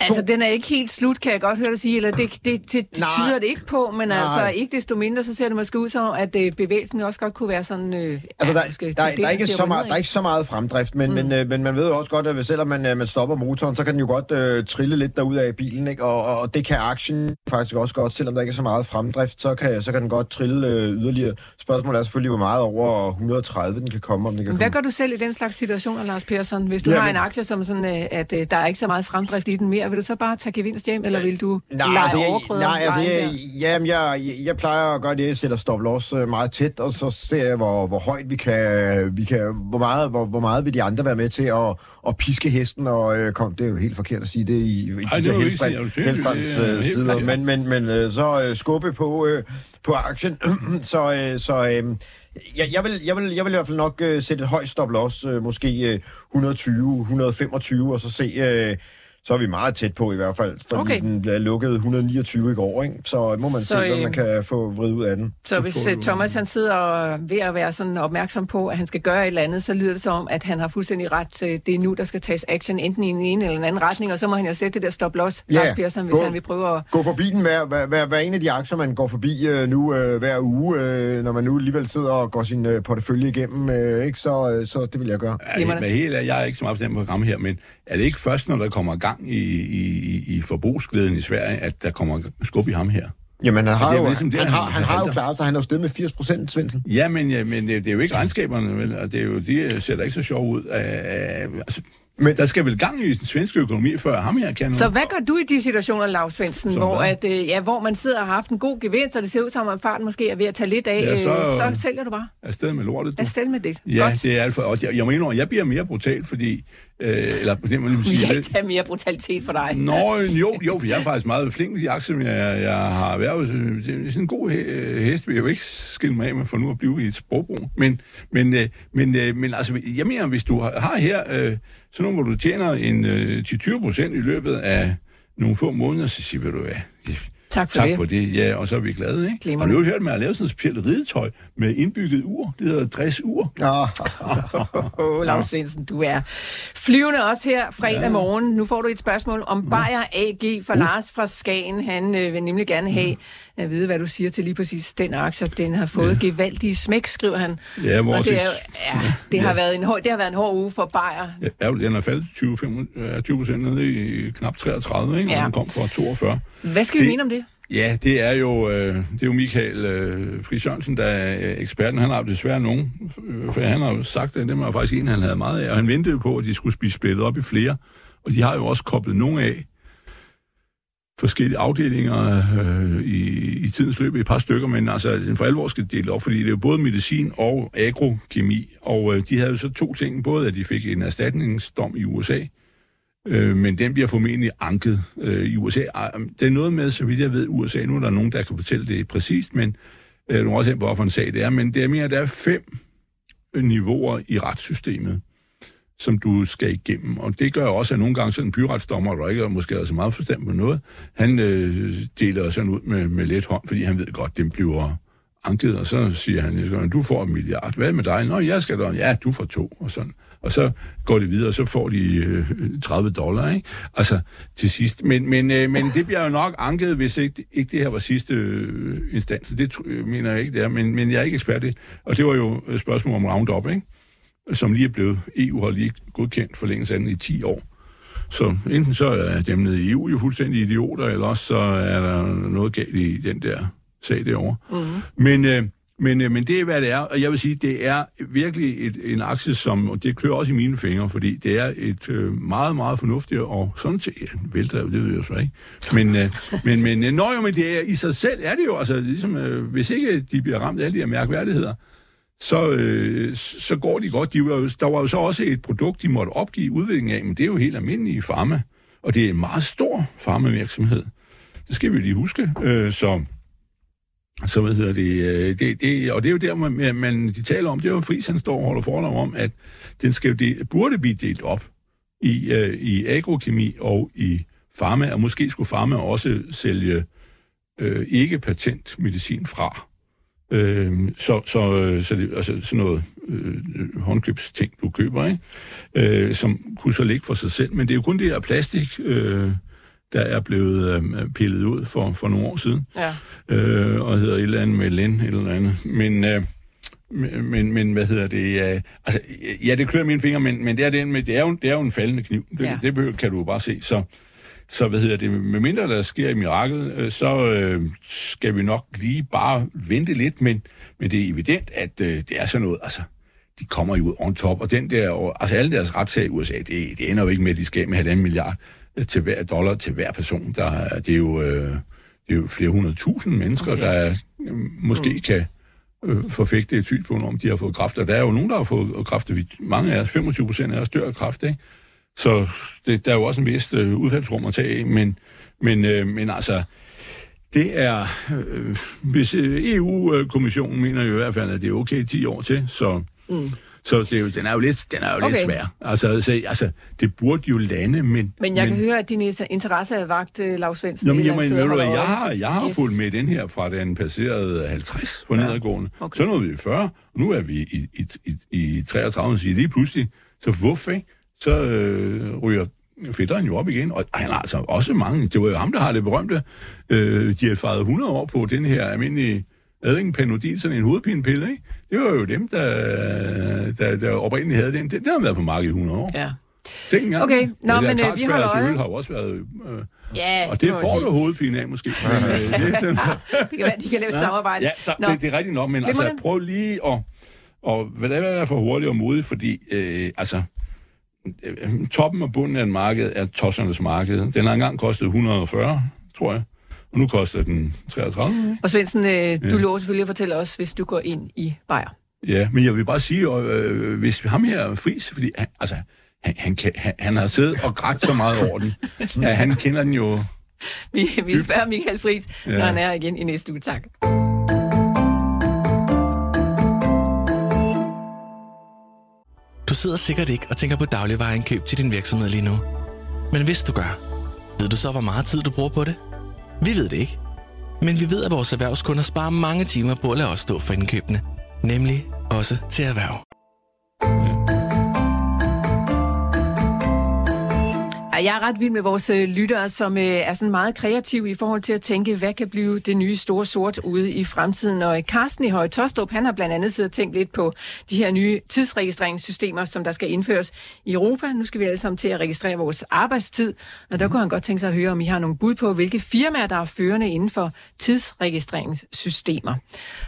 Altså, den er ikke helt slut, kan jeg godt høre dig sige, eller det, det, det, det tyder det ikke på, men Nej. altså, ikke desto mindre, så ser det måske ud som, at øh, bevægelsen også godt kunne være sådan... Øh, altså, der, ja, der, der, der, er ikke så meget, der er ikke så meget fremdrift, men, mm. men, øh, men man ved jo også godt, at selvom man, øh, man stopper motoren, så kan den jo godt øh, trille lidt derud af bilen, ikke? Og, og, og det kan aktien faktisk også godt, selvom der ikke er så meget fremdrift, så kan, så kan den godt trille øh, yderligere. Spørgsmålet er selvfølgelig, hvor meget over 130 den kan komme, om den kan Hvad komme. gør du selv i den slags situationer, Lars Persson? Hvis du ja, har en aktie, som sådan, øh, at øh, der er ikke så meget fremdrift i den mere, vil du så bare tage gevinst hjem, eller vil du nej, lege altså, jeg, nej, altså, jeg, jamen, jeg, jeg, plejer at gøre det, jeg sætter stop loss øh, meget tæt, og så ser jeg, hvor, hvor højt vi kan, vi kan hvor, meget, hvor, hvor meget vil de andre være med til at, at piske hesten, og øh, kom, det er jo helt forkert at sige det i, i Ej, disse helstrands øh, men, men, men øh, så øh, skubbe på, øh, på aktien, så, øh, så øh, jeg, jeg, vil, jeg, vil, jeg vil i hvert fald nok øh, sætte et højt stop loss, øh, måske øh, 120, 125, og så se... Øh, så er vi meget tæt på i hvert fald, fordi Okay. den bliver lukket 129 i går, ikke? så må man Så, se, hvad øh, man kan få vrid ud af den. Så hvis får øh, Thomas han sidder ved at være sådan opmærksom på, at han skal gøre et eller andet, så lyder det som, at han har fuldstændig ret. øh, Det er nu, der skal tages action, enten i en ene eller en anden retning, og så må han jo sætte det der stop-loss, Ja, Lars Persson, hvis gå- han vil prøve at... Gå forbi den hver, hver, hver, hver en af de aktier, man går forbi øh, nu øh, hver uge, øh, når man nu alligevel sidder og går sin øh, portefølje igennem, øh, ikke? Så, øh, så det vil jeg gøre. Ja, men helt, ærligt, jeg er ikke så meget på den program her, men er det ikke først, når der kommer gang i, i, i forbrugsglæden i Sverige, at der kommer skub i ham her? Jamen, han har, jo, ligesom det, han, han- har, han har jo klaret sig. Han er jo stedet med 80 procent, Svendsen. Ja, men, ja, men det, det er jo ikke regnskaberne, vel? Og det er jo, de øh, ser da ikke så sjov ud. Af, altså, Men- der skal vel gang i den svenske økonomi, før ham her kan Så hvad gør du i de situationer, Lars Svendsen, hvor, hvad? at, øh, ja, hvor man sidder og har haft en god gevinst, og det ser ud som, at farten måske er ved at tage lidt af, Ja, så- øh, så sælger du bare. afsted med lortet. Du. Afsted med det. Ja, Godt. det er alt for... Og jeg, jeg må indrømme, jeg bliver mere brutal, fordi... Øh, eller det, man lige vil Vi sige... kan ikke tage mere brutalitet for dig. Nå, jo, jo, for jeg er faktisk meget flink med de aktier, jeg, jeg har været det er sådan en god he- hest, vil jeg jo ikke skille mig af med for nu at blive i et sprogbrug. Men, men, øh, men, øh, men altså, jeg mener, hvis du har har her øh, sådan nogle, hvor du tjener en øh, 10-20 procent i løbet af nogle få måneder, så siger du, hvad, Tak for tak det. for det, ja, og så er vi glade, ikke? Du har jo hørt, at man har lavet sådan et specielt ridetøj med indbygget ur. Det hedder dressur. Åh, oh, Lars Svendsen, du er flyvende også her fredag ja. morgen. Nu får du et spørgsmål om Bayer AG for uh. Lars fra Skagen. Han øh, vil nemlig gerne have at vide, hvad du siger til lige præcis den aktie. Den har fået ja. gevaldige smæk, skriver han. Ja, Og det, er, ja, det, har Ja. været en hård, det har været en hård uge for Bayer. Ja, den er faldet til 20, 25, 20 procent nede i knap 33, ikke? Ja. Og den kom fra 42. Hvad skal vi Det- mene om det? Ja, det er jo, øh, det er jo Michael øh, Friis Jørgensen, der er eksperten. Han har desværre nogen, øh, for han har jo sagt, at det var faktisk en, han havde meget af, og han ventede på, at de skulle blive splittet op i flere. Og de har jo også koblet nogle af forskellige afdelinger øh, i, i tidens løb, et par stykker, men altså den for alvor skal dele op, fordi det er jo både medicin og agrokemi, og øh, de havde jo så to ting, både at de fik en erstatningsdom i USA, øh, men den bliver formentlig anket øh, i USA. Det er noget med, så vidt jeg ved, USA, nu er der nogen, der kan fortælle det præcist, men øh, nu er også hen på, hvorfor en sag det er, men det er mere, at der er fem niveauer i retssystemet, som du skal igennem. Og det gør også, at nogle gange sådan en byretsdommer, der ikke er måske er så meget forstand på noget, han øh, deler sådan ud med, med let hånd, fordi han ved godt, den bliver anket, og så siger han, du får en milliard. Hvad med dig? Nå, jeg skal da. Ja, du får to, og sådan. Og så går det videre, og så får de øh, 30 dollar, ikke? Altså, til sidst. Men, men, øh, men det bliver jo nok anket, hvis ikke, ikke det her var sidste øh, instans. Det tr- øh, mener jeg ikke, det er, men, men jeg er ikke ekspert i. Og det var jo øh, et spørgsmål om Roundup, ikke? Som lige er blevet, EU har lige godkendt forlængelse af den i 10 år. Så enten så er dem nede i EU jo fuldstændig idioter, eller også så er der noget galt i den der sag derovre. Mm-hmm. Men, øh, men, øh, men det er, hvad det er. Og jeg vil sige, det er virkelig et, en aktie, som, og det klør også i mine fingre, fordi det er et øh, meget, meget fornuftigt, og sådan set, ja, veldrevet, det ved jeg jo så ikke. Men, øh, men, men øh, når jo, men det er, i sig selv er det jo, altså ligesom, øh, hvis ikke de bliver ramt af alle de her mærkværdigheder, så, øh, så går de godt. De var jo, der var jo så også et produkt, de måtte opgive udviklingen af, men det er jo helt almindelige farme, og det er en meget stor farmavirksomhed. Det skal vi lige huske. Øh, så, så hvad hedder det, øh, det, det, og det er jo der, man, man de taler om, det er jo Friis, han står og holder foredrag om, at den skal jo burde blive delt op i, øh, i agrokemi og i farma, og måske skulle farma også sælge øh, ikke patentmedicin fra. Øh, så, så, øh, så det, altså sådan noget øh, håndkøbsting, du køber, ikke? Øh, som kunne så ligge for sig selv. Men det er jo kun det her plastik, øh, der er blevet øh, pillet ud for, for nogle år siden, Ja. øh, og hedder et eller andet med Len, et eller andet. Men, øh, men, men hvad hedder det? Øh, altså, ja, det klør mine fingre, men, men det, er den med, det, er jo, det er jo en faldende kniv. Det, Ja. ja. det behøver, kan du jo bare se. Så, så hvad hedder det? Med mindre der sker et mirakel, øh, så øh, skal vi nok lige bare vente lidt, men, men det er evident, at øh, det er sådan noget, altså, de kommer jo ud on top, og den der, og, altså alle deres retssag i USA, det, det ender jo ikke med, at de skal med halvanden milliard øh, til hver dollar til hver person. Der, er- det, er jo, øh, det er jo flere hundrede tusind mennesker, okay. der øh, måske mm. kan øh, forfægte et synspunkt om, de har fået kræft. Og der er jo nogen, der har fået kræft. Vi- Mange af os, 25 procent af os, dør af kræft, ikke? Så det, der er jo også en vis øh, udfaldsrum at tage men, men, øh, men altså, det er, øh, hvis øh, EU-kommissionen mener jo i hvert fald, at det er okay 10 år til, så, mm. så det er jo, den er jo lidt, den er jo Okay. lidt svær. Altså, så, altså, det burde jo lande, men... Men jeg kan høre, at din interesse er vagt, øh, Lars Svendsen. Nå, men et jeg, eller andet men, sted ved du, og jeg har, jeg har Yes. fulgt med den her fra den passerede 50 for nedadgående. okay. Så nåede vi 40, og nu er vi i, i, i, i 33, så lige pludselig, så hvorfor ikke? Så øh, ryger fætteren jo op igen, og han har altså også mange, det var jo ham, der har det berømte, øh, de har fejret 100 år på den her almindelige advingpanodil, sådan en hovedpinepille, ikke? Det var jo dem, der, der, der oprindeligt havde den. Den, den har været på markedet i 100 år. Ja. Tænk engang. Okay, nå, det der men, øh, vi holder øje. har jo også været... Øh, Ja, og det jeg får du hovedpine af, måske. Men, øh, det sådan, Det kan være, de kan lave et samarbejde. Ja, så Nå. det, det er rigtigt nok, men altså, prøv lige at... Og hvad det er for hurtigt og modigt, fordi øh, altså, toppen og bunden af et marked er tossernes marked. Den har engang kostet 140, tror jeg. Og nu koster den 33. Og Svendsen, øh, du lover selvfølgelig at fortælle os, hvis du går ind i Bayer. Ja, men jeg vil bare sige, øh, hvis ham her Friis, fordi han, altså, han, han, kan, han, han har siddet og grædt så meget over den, at han kender den jo Vi, vi spørger Michael Friis, ja. Ja. når han er igen i næste uge. Tak. Du sidder sikkert ikke og tænker på dagligvareindkøb til din virksomhed lige nu. Men hvis du gør, ved du så, hvor meget tid du bruger på det? Vi ved det ikke. Men vi ved, at vores erhvervskunder sparer mange timer på at lade os stå for indkøbene. Nemlig også til erhverv. Jeg er ret vild med vores øh, lyttere, som øh, er sådan meget kreative i forhold til at tænke, hvad kan blive det nye store sort ude i fremtiden. Og øh, Carsten i Høje Tostrup, han har blandt andet siddet og tænkt lidt på de her nye tidsregistreringssystemer, som der skal indføres i Europa. Nu skal vi alle sammen til at registrere vores arbejdstid, og der kunne han godt tænke sig at høre, om I har nogle bud på, hvilke firmaer, der er førende inden for tidsregistreringssystemer.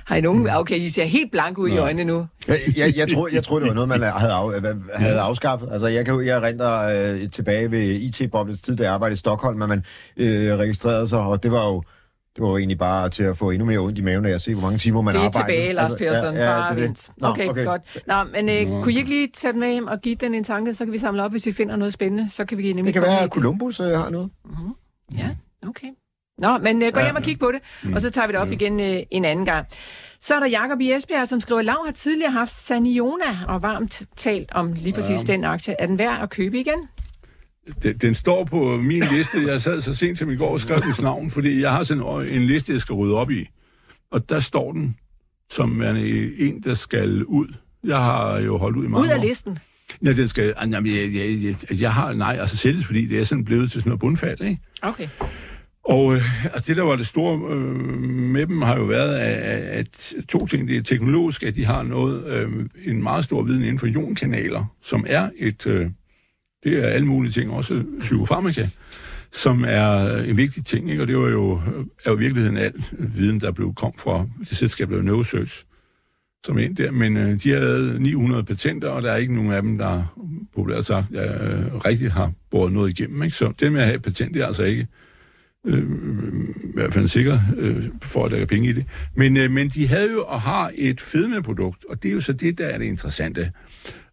Har I nogen? Okay, I ser helt blanke ud i øjnene nu. Jeg, jeg, jeg, tror, jeg tror, det var noget, man havde, af, havde afskaffet. Altså, jeg kan jo jeg renter øh, tilbage ved IT-boblets tid, da jeg arbejdede i Stockholm, at man øh, registrerede sig, og det var jo det var jo egentlig bare til at få endnu mere ondt i maven af at se, hvor mange timer man Det er arbejdede. tilbage, Lars Persson. Ja, ja, bare det det. Nå, Okay, okay, godt. Nå, men øh, Nå. kunne I ikke lige tage den med hjem og give den en tanke, så kan vi samle op, hvis vi finder noget spændende. Så kan vi nemlig Det kan være, at Columbus øh, har noget. Ja, okay. Nå, men øh, gå hjem og kig på det, og så tager vi det op igen øh, en anden gang. Så er der Jakob i Esbjerg, som skriver, Lav har tidligere haft Saniona og varmt talt om lige præcis ja. den aktie. Er den værd at købe igen? Den, den står på min liste. Jeg sad så sent som i går og skrev dens navn, fordi jeg har sådan en liste, jeg skal rydde op i. Og der står den som værende en, der skal ud. Jeg har jo holdt ud i mange Ud af år. listen. Ja, den skal... ah, Jamen, jeg, jeg, jeg, jeg har... Nej, altså selv fordi det er sådan blevet til sådan noget bundfald, ikke? Okay. Og øh, altså det, der var det store øh, med dem, har jo været, at, at to ting. Det er teknologisk, at de har noget, øh, en meget stor viden inden for ionkanaler, som er et... Øh, det er alle mulige ting, også psykofarmaka, som er øh, en vigtig ting, ikke? Og det var jo, øh, er jo i virkeligheden al viden, der blev kom fra det selskab, der hedder Neurosearch, som ind der. Men øh, de lavet 900 patenter, og der er ikke nogen af dem, der populært sagt øh, rigtig har båret noget igennem. Ikke? Så det med at have patent, det er altså ikke øh, i hvert fald sikker øh, for, at der er penge i det. Men, øh, men de havde jo og har et fedmeprodukt, og det er jo så det, der er det interessante.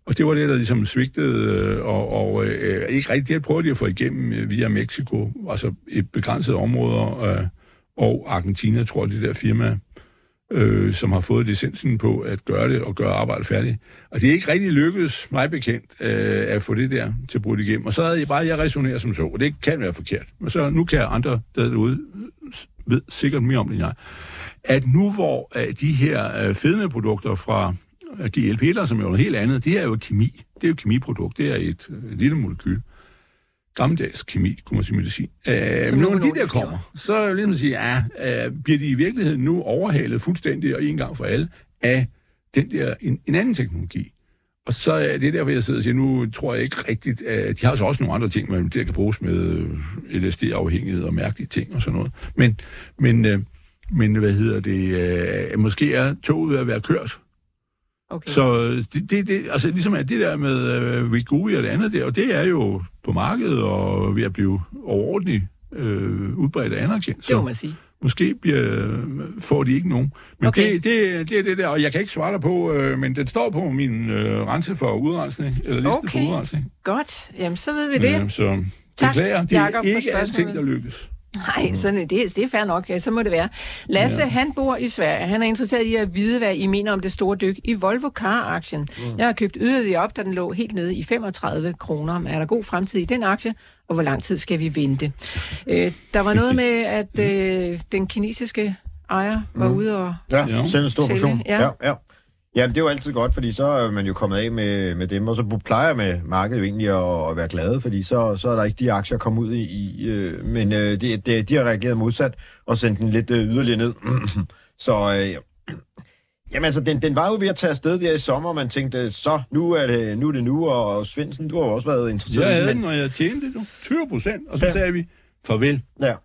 Og det var det, der ligesom svigtede, øh, og, og øh, ikke rigtigt, det prøvede de at få igennem øh, via Mexico, altså et begrænset områder, øh, og Argentina, tror jeg, det der firma, øh, som har fået licensen på at gøre det og gøre arbejdet færdigt. Og det er ikke rigtig lykkedes, mig bekendt, øh, at få det der til at bruge det igennem. Og så havde jeg bare, jeg resonerer som så, og det kan være forkert. Men så nu kan andre derude ved sikkert mere om det end jeg, at nu hvor øh, de her øh, fedmeprodukter fra øh, GLP-der, som er jo noget helt andet, det er jo kemi. Det er jo et kemiprodukt. Det er et øh, lille molekyl. gammeldags kemi, kunne man sige medicin. Øh, men når de der kommer, så er det ligesom at sige, ja, øh, bliver de i virkeligheden nu overhalet fuldstændig og en gang for alle af den der, en, en anden teknologi. Og så er det derfor, jeg sidder og siger, nu tror jeg ikke rigtigt, at de har så også nogle andre ting, man der kan bruges med øh, LSD-afhængighed og mærkelige ting og sådan noget. Men, men, øh, men hvad hedder det, øh, måske er toget ved at være kørt, Okay. så det, det, det, altså ligesom at det der med øh, Wegovy og det andet der, og det er jo på markedet og ved at blive overordentligt øh, udbredt og anerkendt. det må Så man sige. måske bliver, får de ikke nogen. Men Okay. det, det, det er det der, og jeg kan ikke svare dig på, øh, men den står på min øh, rense for udrensning, eller liste Okay. for udrensning. Godt. Jamen, så ved vi det. Øh, så Tak, beklager, det Jacob, er ikke alting, der lykkes. Nej, sådan, det, det er fair nok. Ja, så må det være. Lasse, ja. han bor i Sverige. Han er interesseret i at vide, hvad I mener om det store dyk i Volvo Car-aktien. Mm. Jeg har købt yderligere op, da den lå helt nede i 35 kroner. Er der god fremtid i den aktie, og hvor lang tid skal vi vente? Øh, der var noget med, at øh, den kinesiske ejer var mm. ude og... Ja, Ja. selv en stor Sælge, portion. ja. Ja, ja. Jamen, det er jo altid godt, fordi så er man jo kommet af med, med dem, og så plejer med markedet jo egentlig at, at være glade, fordi så, så er der ikke de aktier at komme ud i. i øh, men øh, det, det, de har reageret modsat og sendt den lidt øh, yderligere ned. så øh, jamen altså, den, den var jo ved at tage afsted der i sommer, og man tænkte, så nu er det nu, er det nu og Svendsen, du har jo også været interesseret Jeg havde den, den, og jeg tjente det, 20 procent, og så Ja. ja. sagde vi farvel. Ja. Øh,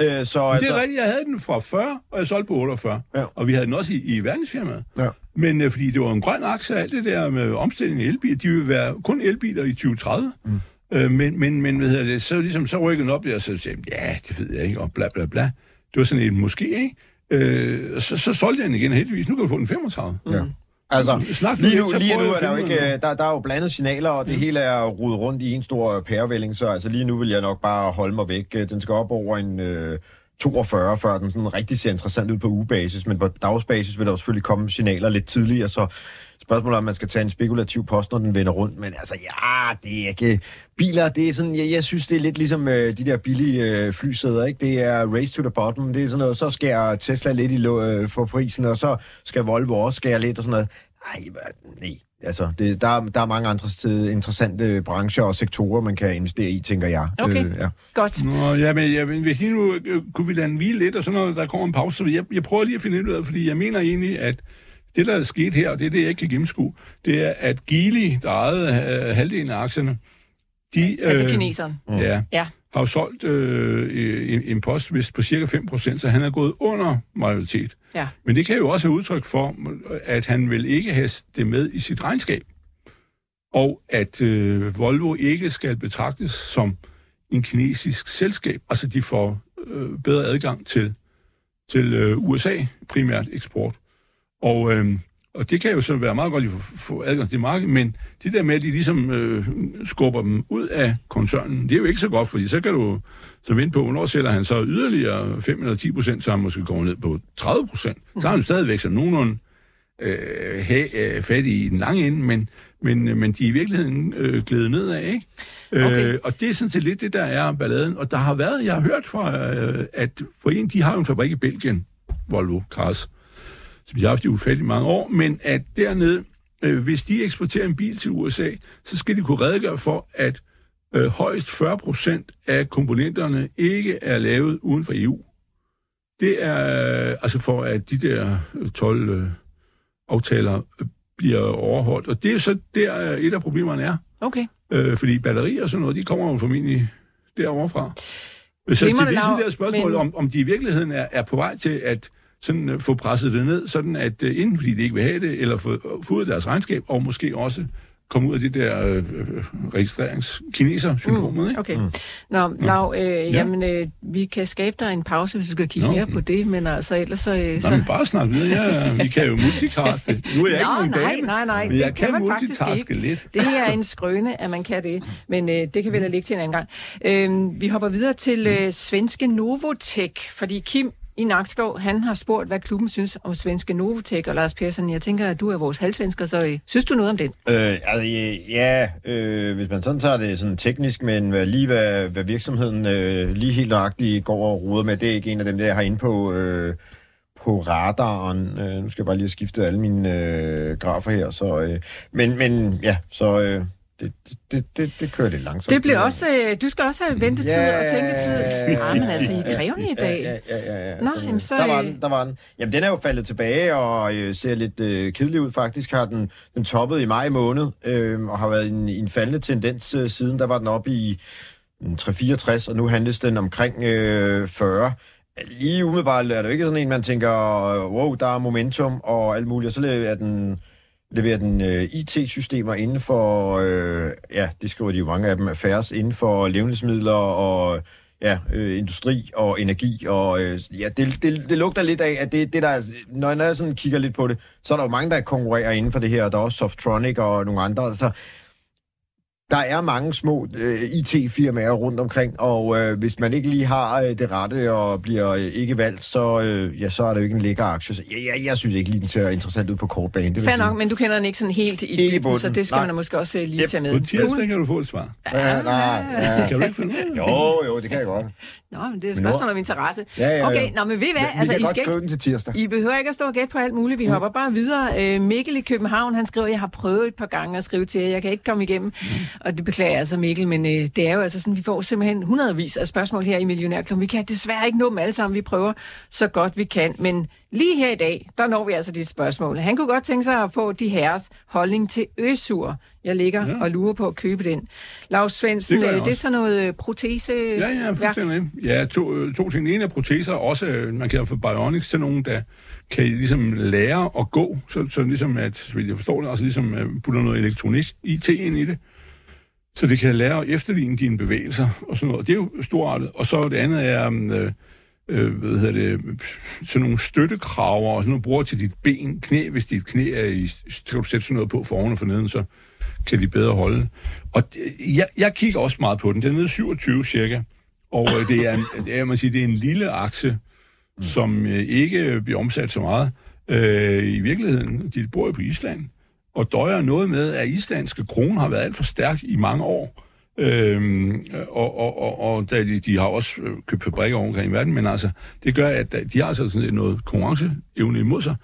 så Altså, altså, det er rigtigt, jeg havde den fra 40, og jeg solgte på 48. Ja. Og vi havde den også i, i verdensfirmaet. Ja. Men øh, fordi det var en grøn aktie, alt det der med omstilling af elbiler, de vil være kun elbiler i 2030. Mm. Øh, men, men, men hvad hedder det, så, ligesom, så rykkede den op der, og så sagde ja, det ved jeg ikke, og bla bla bla. Det var sådan en måske, ikke? Øh, så, så solgte jeg den igen heldigvis. Nu kan du få den 35. Ja. Altså, Snak lige nu, lige nu er der jo ikke, øh, der, der er jo blandet signaler, og det hele er rodet rundt i en stor pærevælling, så altså lige nu vil jeg nok bare holde mig væk. Øh, Den skal op over en øh, 42, før den sådan rigtig ser interessant ud på ugebasis, men på dagsbasis vil der jo selvfølgelig komme signaler lidt tidligere, så spørgsmålet er, om man skal tage en spekulativ post, når den vender rundt, men altså, ja, det er ikke... Biler, det er sådan, jeg, jeg synes, det er lidt ligesom øh, de der billige øh, flysæder, ikke? Det er race to the bottom, det er sådan noget, så skærer Tesla lidt i øh, for prisen, og så skal Volvo også skære lidt og sådan noget. Ej, hvad- nej. Altså, det, der, er- der er mange andre øh, interessante brancher og sektorer, man kan investere i, tænker jeg. Okay. Øh, ja. Godt. Nå, ja, men, ja, men hvis lige nu øh, kunne vi lade den hvile lidt, og sådan noget, der kommer en pause, så jeg, jeg prøver lige at finde ud af, fordi jeg mener egentlig, at det, der er sket her, og det er det, jeg ikke kan gennemskue, det er, at Geely, der ejede øh, halvdelen af aktierne, de Altså kineseren. ja, Ja. har jo solgt øh, en, en post vist på cirka 5%, så han er gået under majoritet. Ja. Men det kan jo også have udtryk for, at han vil ikke have det med i sit regnskab. Og at øh, Volvo ikke skal betragtes som en kinesisk selskab. Altså, de får øh, bedre adgang til, til øh, USA, primært eksport. Og, øh, og det kan jo så være meget godt at få, adgang til markedet, men det der med, at de ligesom øh, skubber dem ud af koncernen, det er jo ikke så godt, fordi så kan du så vente på, hvornår sætter han så yderligere 5 eller 10 procent, så han måske går ned på 30 procent. Så har han stadigvæk så nogenlunde øh, ha, øh, fat i den lange ende, men, men, men de er i virkeligheden øh, glædet nedad, ikke? Okay. Øh, og det er sådan set lidt det, der er balladen. Og der har været, jeg har hørt fra, øh, at for en, de har jo en fabrik i Belgien, Volvo Cars, som de har haft i ufattelig mange år, men at dernede, øh, hvis de eksporterer en bil til USA, så skal de kunne redegøre for, at øh, højst 40 procent af komponenterne ikke er lavet uden for EU. Det er øh, altså for, at de der øh, 12 øh, aftaler øh, bliver overholdt. Og det er jo så der, øh, et af problemerne er. Okay. Øh, fordi batterier og sådan noget, de kommer jo formentlig derovre fra. Så det sådan Laura, der spørgsmål, men- om, om de i virkeligheden er, er på vej til at sådan, uh, få presset det ned, sådan at uh, enten fordi de ikke vil have det, eller få, få ud af deres regnskab, og måske også komme ud af det der øh, øh, registrerings-kineser-syndromet. Mm. Okay. Nå, Lav, øh, jamen, øh, vi kan skabe dig en pause, hvis du skal kigge Nå, mere på det, men altså ellers så... Øh, så... men bare snak videre. Ja, vi kan jo multicaste. Nu er jeg ikke Nå, nogen nej, dame, nej, nej, men jeg det kan kan, man faktisk multitaske ikke. lidt. Det er en skrøne, at man kan det, men øh, det kan vi da lægge til en anden gang. Øh, vi hopper videre til øh, svenske Novotech, fordi Kim i Nakskov, han har spurgt, hvad klubben synes om svenske Novotek og Lars Persson, jeg tænker, at du er vores halvsvensker, så øh, synes du noget om den? Øh, altså, ja, øh, hvis man sådan tager det sådan teknisk, men hvad, lige hvad, hvad virksomheden øh, lige helt nøjagtigt går og ruder med, det er ikke en af dem, der jeg har inde på, øh, på radaren. Øh, nu skal jeg bare lige have skiftet alle mine øh, grafer her. Så, øh, men, men ja, så øh, det det, det, det, det kører lidt langsomt. Det bliver også, øh, du skal også have ventetid Ja, og tænketid. ja, Ah, men altså, I er ja, krævende i ja, dag. Ja, ja, ja, ja. Nå, Så, jamen, så, der var øh, den, der var den. Jamen, den er jo faldet tilbage og øh, ser lidt øh, kedelig ud. Faktisk har den, den toppet i maj måned øh, og har været en, en faldende tendens øh, siden. Der var den oppe i mm, 364, og nu handles den omkring øh, 40. Lige umiddelbart er det jo ikke sådan en, man tænker, wow, der er momentum og alt muligt. Og så er den leverer den øh, IT-systemer inden for, øh, ja, det skriver de jo mange af dem, affærs inden for levnedsmidler og ja, øh, industri og energi. Og øh, ja, det, det, det lugter lidt af, at det, det der, når, når jeg sådan kigger lidt på det, så er der jo mange, der konkurrerer inden for det her, og der er også Softronic og nogle andre. Altså, der er mange små øh, IT-firmaer rundt omkring, og øh, hvis man ikke lige har øh, det rette og bliver øh, ikke valgt, så, øh, ja, så er det jo ikke en lækker aktie. Så, ja, ja, jeg synes ikke lige, den ser interessant ud på kort bane. Det Fair sige. nok, men du kender den ikke sådan helt i Ikke dybden, så det skal nej. man måske også øh, lige Yep. tage med. På tirsdag kan du få et svar. Ja, nej, ja. Kan du ikke finde ud? Jo, jo, det kan jeg godt. Nå, men det er et spørgsmål om interesse. Ja, ja, ja. Okay, nå, men ved I hvad? Vi Altså, kan I godt skal skrive den til tirsdag. I behøver ikke at stå og gætte på alt muligt. Vi mm. hopper bare videre. Øh, Mikkel i København, han skriver, jeg har prøvet et par gange at skrive til jer. Jeg kan ikke komme igennem. Mm. Og det beklager jeg altså, Mikkel, men øh, det er jo altså sådan, vi får simpelthen hundredvis af spørgsmål her i Millionærklubben. Vi kan desværre ikke nå dem alle sammen. Vi prøver så godt vi kan. Men lige her i dag, der når vi altså dit spørgsmål. Han kunne godt tænke sig at få de herres holdning til øsur. Jeg ligger ja. og lurer på at købe den. Lars Svendsen, Det gør det, er sådan noget øh, protese... Ja, ja, fuldstændig. Ja, to, øh, to ting. Ene er proteser, også øh, man kan få bionics til nogen, der kan ligesom lære at gå, så, så ligesom at, vidt jeg forstår det, altså ligesom øh, putter noget elektronik, IT ind i det, så det kan lære at efterligne dine bevægelser og sådan noget. Det er jo storartet. Og så det andet er, øh, øh, hvad hedder det, sådan nogle støttekraver og sådan noget, bruger til dit ben, knæ, hvis dit knæ er i, så kan du sætte sådan noget på for oven og for neden, så kan de bedre holde. Og det, jeg, jeg kigger også meget på den. Den er nede i 27 cirka. Og øh, det er, en, det er, jeg må sige, det er en lille aktie, som øh, ikke bliver omsat så meget. Øh, I virkeligheden, de bor jo på Island, og døjer noget med, at islandske kroner har været alt for stærk i mange år. Øhm, og, og, og, og da de, de har også øh, købt fabrikker omkring i verden, men altså, det gør, at øh, de har altså sådan noget konkurrenceevne imod sig.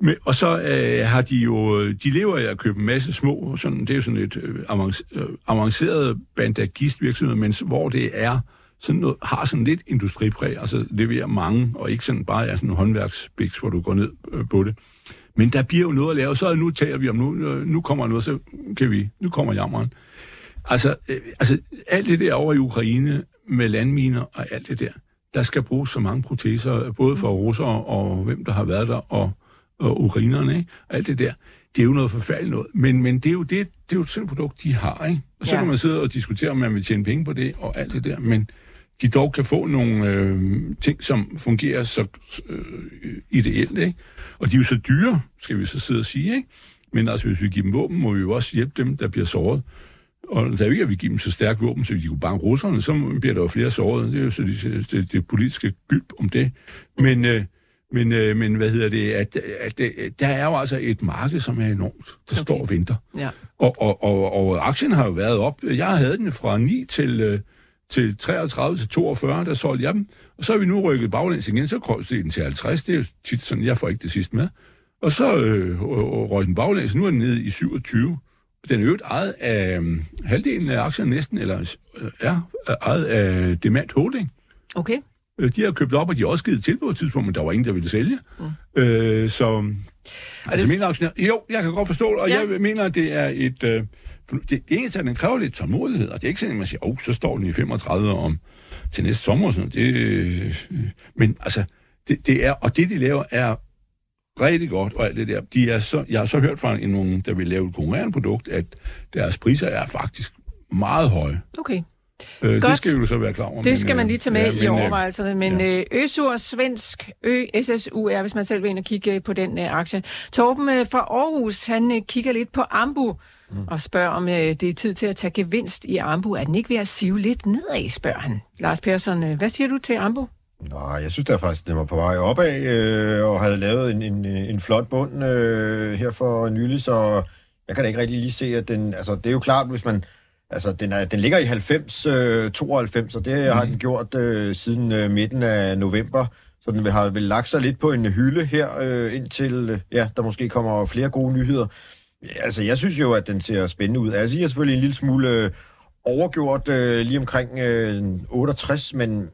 Men, og så øh, har de jo, øh, de lever af at købe en masse små, sådan, det er jo sådan et øh, avanceret bandagistvirksomhed, men hvor det er sådan noget, har sådan lidt industripræg, altså leverer mange, og ikke sådan bare er sådan en håndværksbiks, hvor du går ned øh, på det. Men der bliver jo noget at lave, så nu taler vi om, nu, nu kommer noget, så kan vi, nu kommer jammeren. Altså, øh, altså, alt det der over i Ukraine med landminer og alt det der, der skal bruges så mange proteser, både for russere og hvem der har været der, og, og ukrainerne, ikke? Og alt det der. Det er jo noget forfærdeligt noget. Men, men det er jo det, det er jo sådan et produkt, de har, ikke? Og så ja. kan man sidde og diskutere, om man vil tjene penge på det, og alt det der. Men de dog kan få nogle øh, ting, som fungerer så øh, ideelt, ikke? Og de er jo så dyre, skal vi så sidde og sige, ikke? Men altså, hvis vi giver dem våben, må vi jo også hjælpe dem, der bliver såret. Og da vi ikke, giver dem så stærkt våben, så de kunne banke russerne, så bliver der jo flere såret. Det er jo så det, det, det politiske gylp om det. Men, øh, men, øh, men hvad hedder det? At, at, at, der er jo altså et marked, som er enormt, der okay. står og venter. Ja. Og, og, og, og aktien har jo været op. Jeg havde den fra 9 til, øh, til 33 til 42, der solgte jeg dem. Og så er vi nu rykket baglæns igen, så krøjste den til 50. Det er jo tit sådan, jeg får ikke det sidste med. Og så øh, røg den baglæns, nu er den nede i 27. Den er jo ejet af øh, halvdelen af aktierne næsten, eller øh, er ejet af Demand Holding. Okay. Øh, De har købt op, og de har også givet tilbud på et tidspunkt, men der var ingen, der ville sælge. Mm. Øh, så... Altså, det- min aktionær... Jo, jeg kan godt forstå og Ja. ja. jeg mener, at det er et... Øh, det, det eneste, at den kræver lidt tålmodighed, og det er ikke sådan, at man siger, åh, oh, så står den i 35 om til næste sommer sådan. Det, øh, men altså, det, det er... Og det, de laver, er rigtig godt, og alt det der. De er så, jeg har så hørt fra en, nogen, der vil lave et konkurrerende produkt, at deres priser er faktisk meget høje. Okay. Øh, Godt. det skal vi jo så være klar over. Det skal men, man øh, lige tage med ja, i men, øh, overvejelserne. Men ja. Øsur, svensk, Ø, SSUR, hvis man selv vil ind og kigge på den aktie. Torben fra Aarhus, han kigger lidt på Ambu mm. og spørger, om uh, det er tid til at tage gevinst i Ambu. Er den ikke ved at sive lidt nedad, spørger han. Lars Persson, uh, hvad siger du til Ambu? Nej, jeg synes da faktisk, den var på vej opad, øh, og havde lavet en, en, en flot bund øh, her for nylig, så jeg kan da ikke rigtig lige se, at den... Altså, det er jo klart, hvis man... Altså, den, er, den ligger i 90, øh, 92, og det mm. har den gjort øh, siden øh, midten af november. Så den har vel lagt sig lidt på en hylde her, øh, indtil øh, ja, der måske kommer flere gode nyheder. Ja, altså, jeg synes jo, at den ser spændende ud. Altså, jeg er selvfølgelig en lille smule øh, overgjort øh, lige omkring øh, 68, men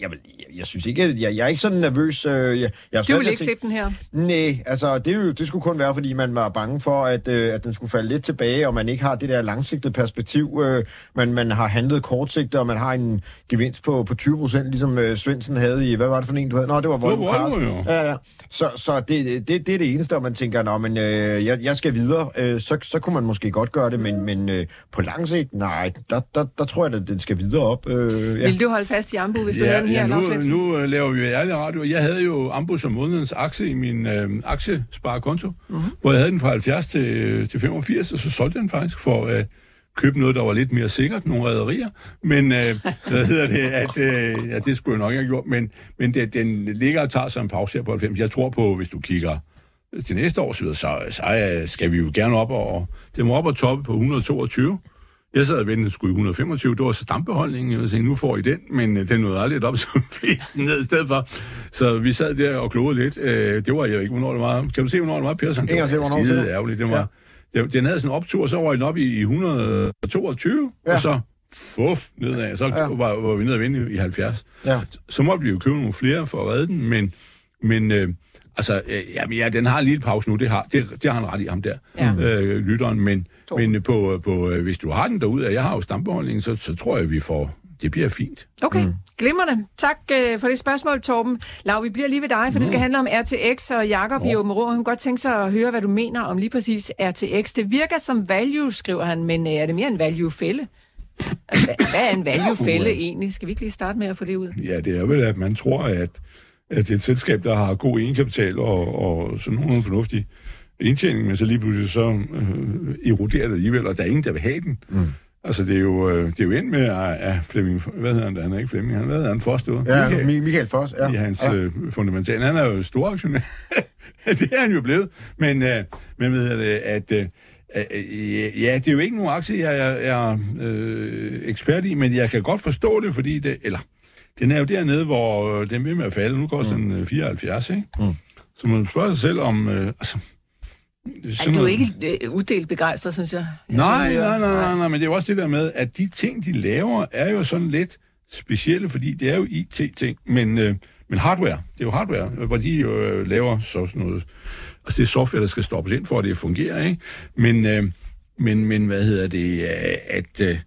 jeg, vil, jeg, jeg synes ikke, jeg, jeg er ikke sådan nervøs. Øh, jeg, jeg Du vil ikke se- slippe den her. Nej, altså det, er jo, det skulle kun være, fordi man var bange for, at, øh, at den skulle falde lidt tilbage, og man ikke har det der langsigtede perspektiv. Øh, man, man har handlet kortsigtet, og man har en gevinst på, på 20 procent, ligesom øh, Svendsen havde i, hvad var det for en, du havde? Nå, det var Volvo Cars. Ja, ja. Så, så det, det, det er det eneste, og man tænker, nå, men øh, jeg, jeg skal videre. Øh, så, så kunne man måske godt gøre det, men, men øh, på lang sigt, nej, der, der, der tror jeg, at den skal videre op. Øh, ja. Vil du holde fast i Ambu, hvis du Ja, havde her, ja nu, nu øh, laver vi jo ærlig radio. Jeg havde jo Ambus som månedens aktie i min øh, aktiesparekonto, Mhm. mm-hmm. hvor jeg havde den fra 70 til, til 85, og så solgte jeg den faktisk for at øh, købe noget, der var lidt mere sikkert, nogle rædderier. Men øh, hvad hedder det, at, øh, ja, det skulle jeg nok ikke have gjort, men, men det, den ligger og tager sig en pause her på 90. Jeg tror på, hvis du kigger til næste år, så, så, så øh, skal vi jo gerne op og, det må op og toppe på 122. Jeg sad og ventede, at skulle i 125. Det var så stambeholdningen. Jeg tænkte, nu får I den, men øh, den nåede aldrig op, så fik den ned i stedet for. Så vi sad der og klogede lidt. Øh, det var jeg ikke, hvornår det var. Kan du se, hvornår det var, Persson? Det Ingen var skide er. ærgerligt. Den, var, ja. den, den havde sådan en optur, så var den op i, i 122, ja. Og så fuff nedad. Så Ja. var, var vi nede og vinde i 70. Ja. Så måtte vi jo købe nogle flere for at redde den, men, men øh, altså, øh, jamen, ja, den har lige et pause nu, det har, det, det har han ret i, ham der, Ja. øh, lytteren, men. Men på, på, øh, hvis du har den derude, og jeg har jo stambeholdningen, så, så tror jeg, vi får, det bliver fint. Okay, mm. glimrende. Tak øh, for det spørgsmål, Torben. Lav, vi bliver lige ved dig, for mm. det skal handle om RTX, og Jakob i Åben Rå, han kunne godt tænke sig at høre, hvad du mener om lige præcis RTX. Det virker som value, skriver han, men øh, er det mere en value-fælde? Altså, Hvad er en value-fælde egentlig? Skal vi ikke lige starte med at få det ud? Ja, det er vel, at man tror, at, at det er et selskab, der har god egenkapital og, og sådan nogen fornuftig indtjening, men så lige pludselig så øh, eroderer det alligevel, og der er ingen, der vil have den. Mm. Altså, det er jo, øh, det er jo endt med, at, at Flemming, hvad hedder han da? Han er ikke Flemming, han, hvad hedder han? Forstået? Ja, Mi- Michael Foss. Ja. i hans ja. ja. øh, fundamentale. Han er jo stor aktionær. det er han jo blevet. Men, øh, men ved jeg, det, at øh, øh, ja, det er jo ikke nogen aktie, jeg er, er øh, ekspert i, men jeg kan godt forstå det, fordi det, eller, den er jo dernede, hvor øh, den vil med at falde. Nu koster mm. den øh, 74, ikke? Mm. Så man spørger sig selv om, øh, altså, Ej, du er ikke øh, uddelt begejstret, synes jeg. jeg Nej, nej, nej, nej, nej, men det er jo også det der med, at de ting, de laver, er jo sådan lidt specielle, fordi det er jo IT-ting, men, øh, men hardware, det er jo hardware, hvor de jo øh, laver så sådan noget, altså det er software, der skal stoppes ind for, at det fungerer, ikke? Men, øh, men, men hvad hedder det, øh, at, øh,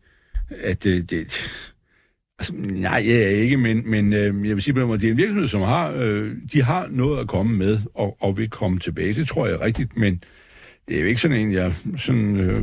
at øh, det, nej, jeg er ikke, men, men øh, jeg vil sige måde, det er en virksomhed, som har, øh, de har noget at komme med, og, og vil komme tilbage, det tror jeg er rigtigt, men det er jo ikke sådan en, jeg sådan, øh,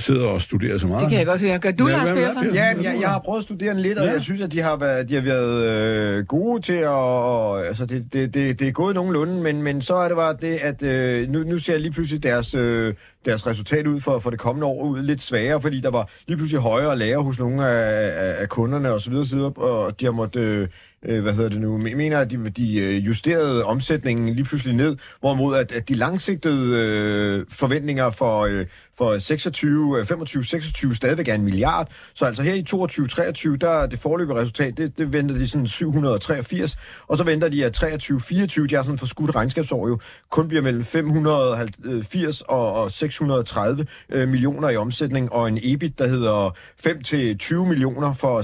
sidder og studerer så meget. Det kan jeg godt høre. Gør du, Ja, Lars Persson? Ja, jeg, jeg har prøvet at studere den lidt, og Ja. jeg synes, at de har været, de har været øh, gode til at... Og, altså, det, det, det, det er gået nogenlunde, men, men så er det bare det, at øh, nu, nu ser jeg lige pludselig deres, øh, deres resultat ud for, for det kommende år ud lidt sværere, fordi der var lige pludselig højere lager hos nogle af, af, af kunderne og så videre, så videre, og de har måttet... Øh, øh, hvad hedder det nu, mener, at de, de øh, justerede omsætningen lige pludselig ned, hvorimod at, at de langsigtede øh, forventninger for, øh, for 26, 25, 26 stadigvæk er en milliard. Så altså her i 22, 23, der er det forløbige resultat, det, det venter de sådan 783, og så venter de at 23, 24, de har sådan for skudt regnskabsår jo, kun bliver mellem 580 øh, og, og 630 øh, millioner i omsætning, og en EBIT, der hedder 5 til 20 millioner for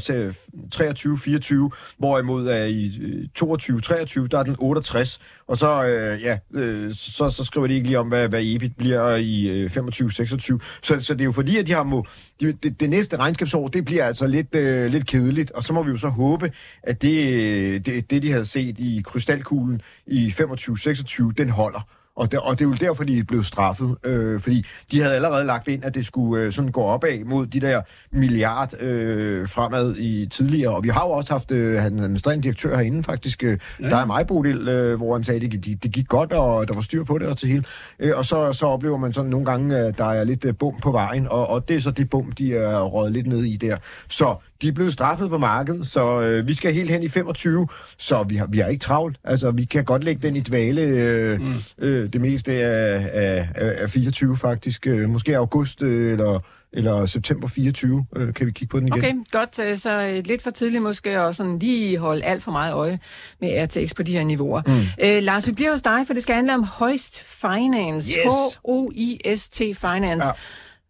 23, 24, hvorimod er i øh, 22, 23, der er den 68, og så, øh, ja, øh, så, så skriver de ikke lige om, hvad, hvad EBIT bliver i øh, 25, 26. Så, så det er jo fordi, at de har må, det, det, det næste regnskabsår, det bliver altså lidt, øh, lidt kedeligt, og så må vi jo så håbe, at det, øh, det, det de havde set i krystalkuglen i 25, 26, den holder. Og det, og det er jo derfor, de blevet straffet, øh, fordi de havde allerede lagt ind, at det skulle øh, sådan gå opad mod de der milliard øh, fremad i tidligere. Og vi har jo også haft øh, han administrerende direktør herinde faktisk, øh, ja. der er mig, Bodil, øh, hvor han sagde, at det, det, det gik godt, og der var styr på det og til hele. Øh, og så, så oplever man sådan nogle gange, at der er lidt øh, bum på vejen, og, og det er så det bum, de er røget lidt ned i der. Så de er blevet straffet på markedet, så øh, vi skal helt hen i 25, så vi har, vi har ikke travlt. Altså, vi kan godt lægge den i dvale øh, mm. øh, øh, det meste af, af, af 24 faktisk. Øh, måske august øh, eller, eller september 24 øh, kan vi kigge på den igen. Okay, godt. Så lidt for tidligt måske at sådan lige holde alt for meget øje med RTX på de her niveauer. Mm. Øh, Lars, vi bliver hos dig, for det skal handle om Hoist Finance. Yes. H-O-I-S-T Finance. Ja.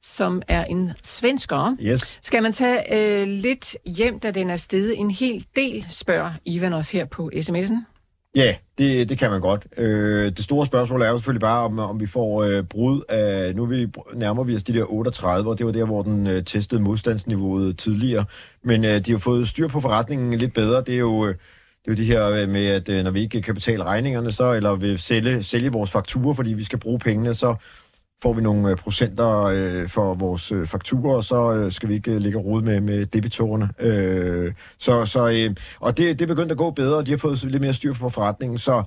som er en svensker. Yes. Skal man tage øh, lidt hjem, da den er steget en hel del, spørger Ivan os her på sms'en. Ja, det, det kan man godt. Øh, det store spørgsmål er jo selvfølgelig bare, om, om vi får øh, brud af... Nu vi, nærmer vi os de der 38, og det var der, hvor den øh, testede modstandsniveauet tidligere. Men øh, de har fået styr på forretningen lidt bedre. Det er jo... Øh, det er jo det her øh, med, at øh, når vi ikke kan betale regningerne, så, eller vil sælge, sælge vores fakturer, fordi vi skal bruge pengene, så får vi nogle øh, procenter øh, for vores øh, fakturer, og så øh, skal vi ikke øh, ligge rod med, med debitorerne. Øh, så, så, øh, og det, det er begyndt at gå bedre, og de har fået lidt mere styr på forretningen, så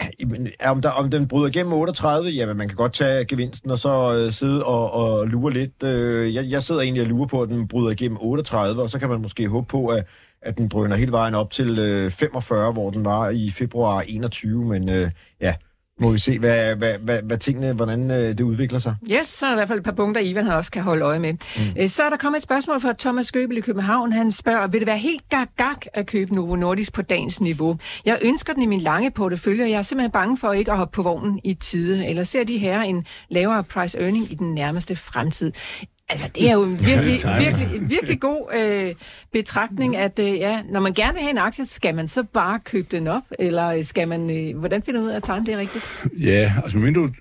øh, om, der, om den bryder igennem 38, jamen man kan godt tage gevinsten og så øh, sidde og, og lure lidt. Øh, jeg, jeg sidder egentlig og lurer på, at den bryder igennem 38, og så kan man måske håbe på, at, at den drøner hele vejen op til øh, 45, hvor den var i februar 21, men øh, ja, må vi se, hvad, hvad, hvad, hvad tingene, hvordan øh, det udvikler sig. Yes, så er der i hvert fald et par punkter, Ivan han også kan holde øje med. Mm. Så er der kommet et spørgsmål fra Thomas Gøbel i København. Han spørger, vil det være helt gag at købe Novo Nordisk på dagens niveau? Jeg ønsker den i min lange portefølje, og jeg er simpelthen bange for ikke at hoppe på vognen i tide. Eller ser de her en lavere price earning i den nærmeste fremtid? Altså, det er jo en virkelig, virkelig, virkelig god øh, betragtning, at øh, ja, når man gerne vil have en aktie, skal man så bare købe den op? Eller skal man, øh, hvordan finder ud af at time det er rigtigt? Ja, altså mindre,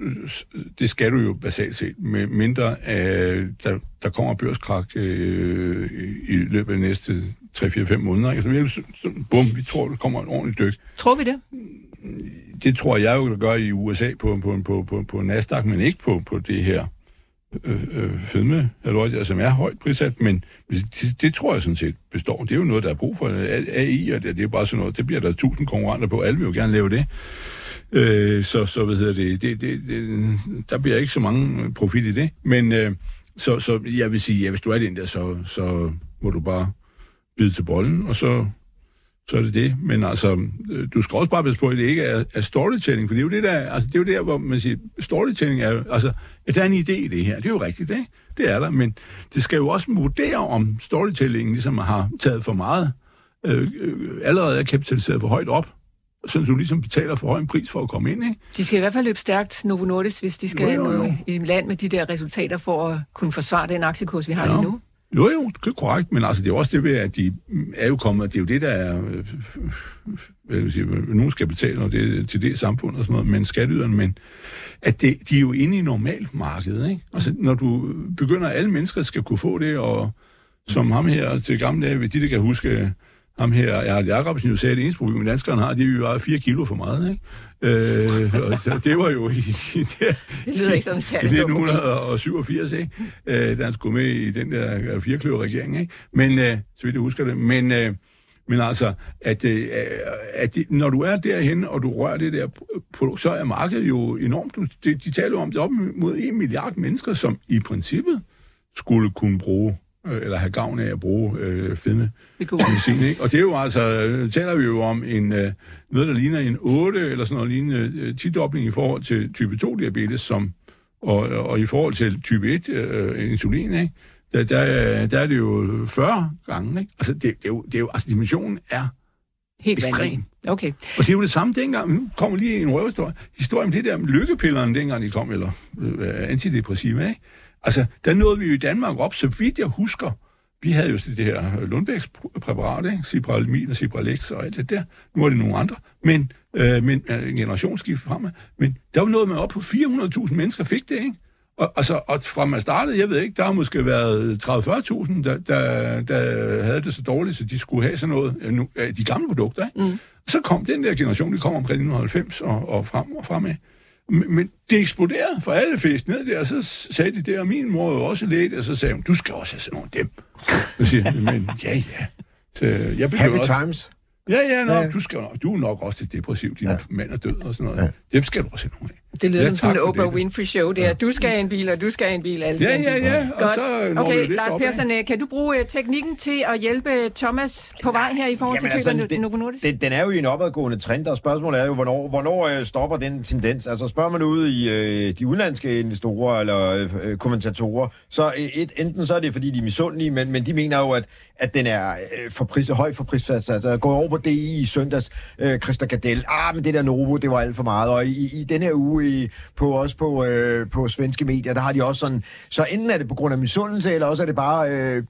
det skal du jo basalt set, med mindre øh, der, der kommer børskrak øh, i, løbet af de næste 3-4-5 måneder. Ikke? Så vi, så, bum, vi tror, der kommer en ordentlig dyk. Tror vi det? Det tror jeg jo, der gør i USA på, på, på, på, på Nasdaq, men ikke på, på det her øh, øh, fedme, eller, altså, som er højt prissat, men det, det tror jeg sådan set består. Det er jo noget, der er brug for. AI, og det, det er bare sådan noget, det bliver der tusind konkurrenter på. Alle vil jo gerne lave det. Øh, så, så hvad hedder det, det, det, det, der bliver ikke så mange profit i det. Men øh, så, så jeg vil sige, ja, hvis du er den der, så, så må du bare bide til bolden, og så, så er det det. Men altså, øh, du skal også bare passe på, at det ikke er, er storytelling, for det er jo det der, altså det er jo der, hvor man siger, storytelling er jo, altså, at der er en idé i det her, det er jo rigtigt, ikke? Det er der, men det skal jo også vurdere, om storytellingen ligesom har taget for meget, øh, øh, allerede er kapitaliseret for højt op, så du ligesom betaler for høj en pris for at komme ind, ikke? De skal i hvert fald løbe stærkt, Novo Nordisk, hvis de skal Jo, jo, jo. i land med de der resultater for at kunne forsvare den aktiekurs, vi har Ja. lige nu. Jo, jo, det er korrekt, men altså, det er også det ved, at de er jo kommet, det er jo det, der er, øh, hvad vil sige, nogen skal betale og det, til det samfund og sådan noget, men skatteyderne, men at det, de er jo inde i normalmarkedet, ikke? Altså, når du begynder, at alle mennesker skal kunne få det, og som ham her til gamle dage, hvis de der kan huske, ham her, Erhard Jacobsen jo sagde, at det eneste problem, danskerne har, det er, at vi var 4 kilo for meget, ikke? Øh, og så det var jo i, i det, Det lyder ikke som stort problem. 1987, ikke? Øh, da han skulle med i den der firekløver-regering, ikke? Men, øh, så vidt jeg husker det, men, øh, men altså, at, øh, at det, når du er derhen og du rører det der produkt, så er markedet jo enormt. De, de taler jo om det op mod en milliard mennesker, som i princippet skulle kunne bruge øh, eller have gavn af at bruge øh, fedme medicin. Ikke? Og det er jo altså, øh, taler vi jo om en, øh, noget, der ligner en 8 eller sådan noget lignende øh, 10-dobling i forhold til type 2-diabetes, som, og, og i forhold til type 1 øh, insulin, ikke? Der, der, er- der er det jo 40 gange. Ikke? Altså, det, det, er jo, det er jo, altså, dimensionen er Helt ekstrem. vanvittigt. Okay. og det er jo det samme dengang. Nu kommer lige en røverhistorie. Historie om det der med lykkepillerne, dengang de kom, eller øh, antidepressiva, ikke? Altså, der nåede vi jo i Danmark op, så vidt jeg husker. Vi havde jo det her Lundbæks pr- præparat, ikke? Cipralmin og Cipralex og alt det der. Nu er det nogle andre. Men, øh, men øh, en generationsskift fremad. Men der var noget med op på 400.000 mennesker fik det, ikke? Og, altså, og fra man startede, jeg ved ikke, der har måske været 30-40.000, der, der, der havde det så dårligt, så de skulle have sådan noget, øh, nu, øh, de gamle produkter, ikke? Mm. Så kom den der generation, det kom omkring 1990 og, og frem og fremad. Men, men det eksploderede, for alle fæst ned der, og så sagde de der, og min mor var også læge, og så sagde hun, du skal også have sådan nogle dem. Så siger jeg, men ja, ja. Så jeg Happy også, times. Ja, ja, nå, Ja. Du, skal, nok- du er nok også lidt depressiv, din Ja. mand er død og sådan noget. Ja. Dem skal du også have nogle af. Det lyder Ja, som sådan en for Oprah det. Winfrey show der. Du skal have en bil, og du skal have en bil. Alle Ja, ja, ja. Og Godt. så okay, Lars. Persson, øh, kan du bruge øh, teknikken til at hjælpe Thomas på vej her i forhold til Jamen, købet altså, af Novo Nordisk? Den, den er jo i en opadgående trend, og spørgsmålet er jo, hvornår, hvornår øh, stopper den tendens? Altså spørger man ud i øh, de udenlandske investorer eller øh, kommentatorer, så et, enten så er det, fordi de er misundelige, men, men de mener jo, at, at den er øh, for pris, høj for prisfast. Altså går over på DI i søndags, øh, Christa Gardell, ah, men det der Novo, det var alt for meget. Og i, i den her uge, i, på, også på, øh, på svenske medier, der har de også sådan, så enten er det på grund af misundelse, eller også er det bare, øh,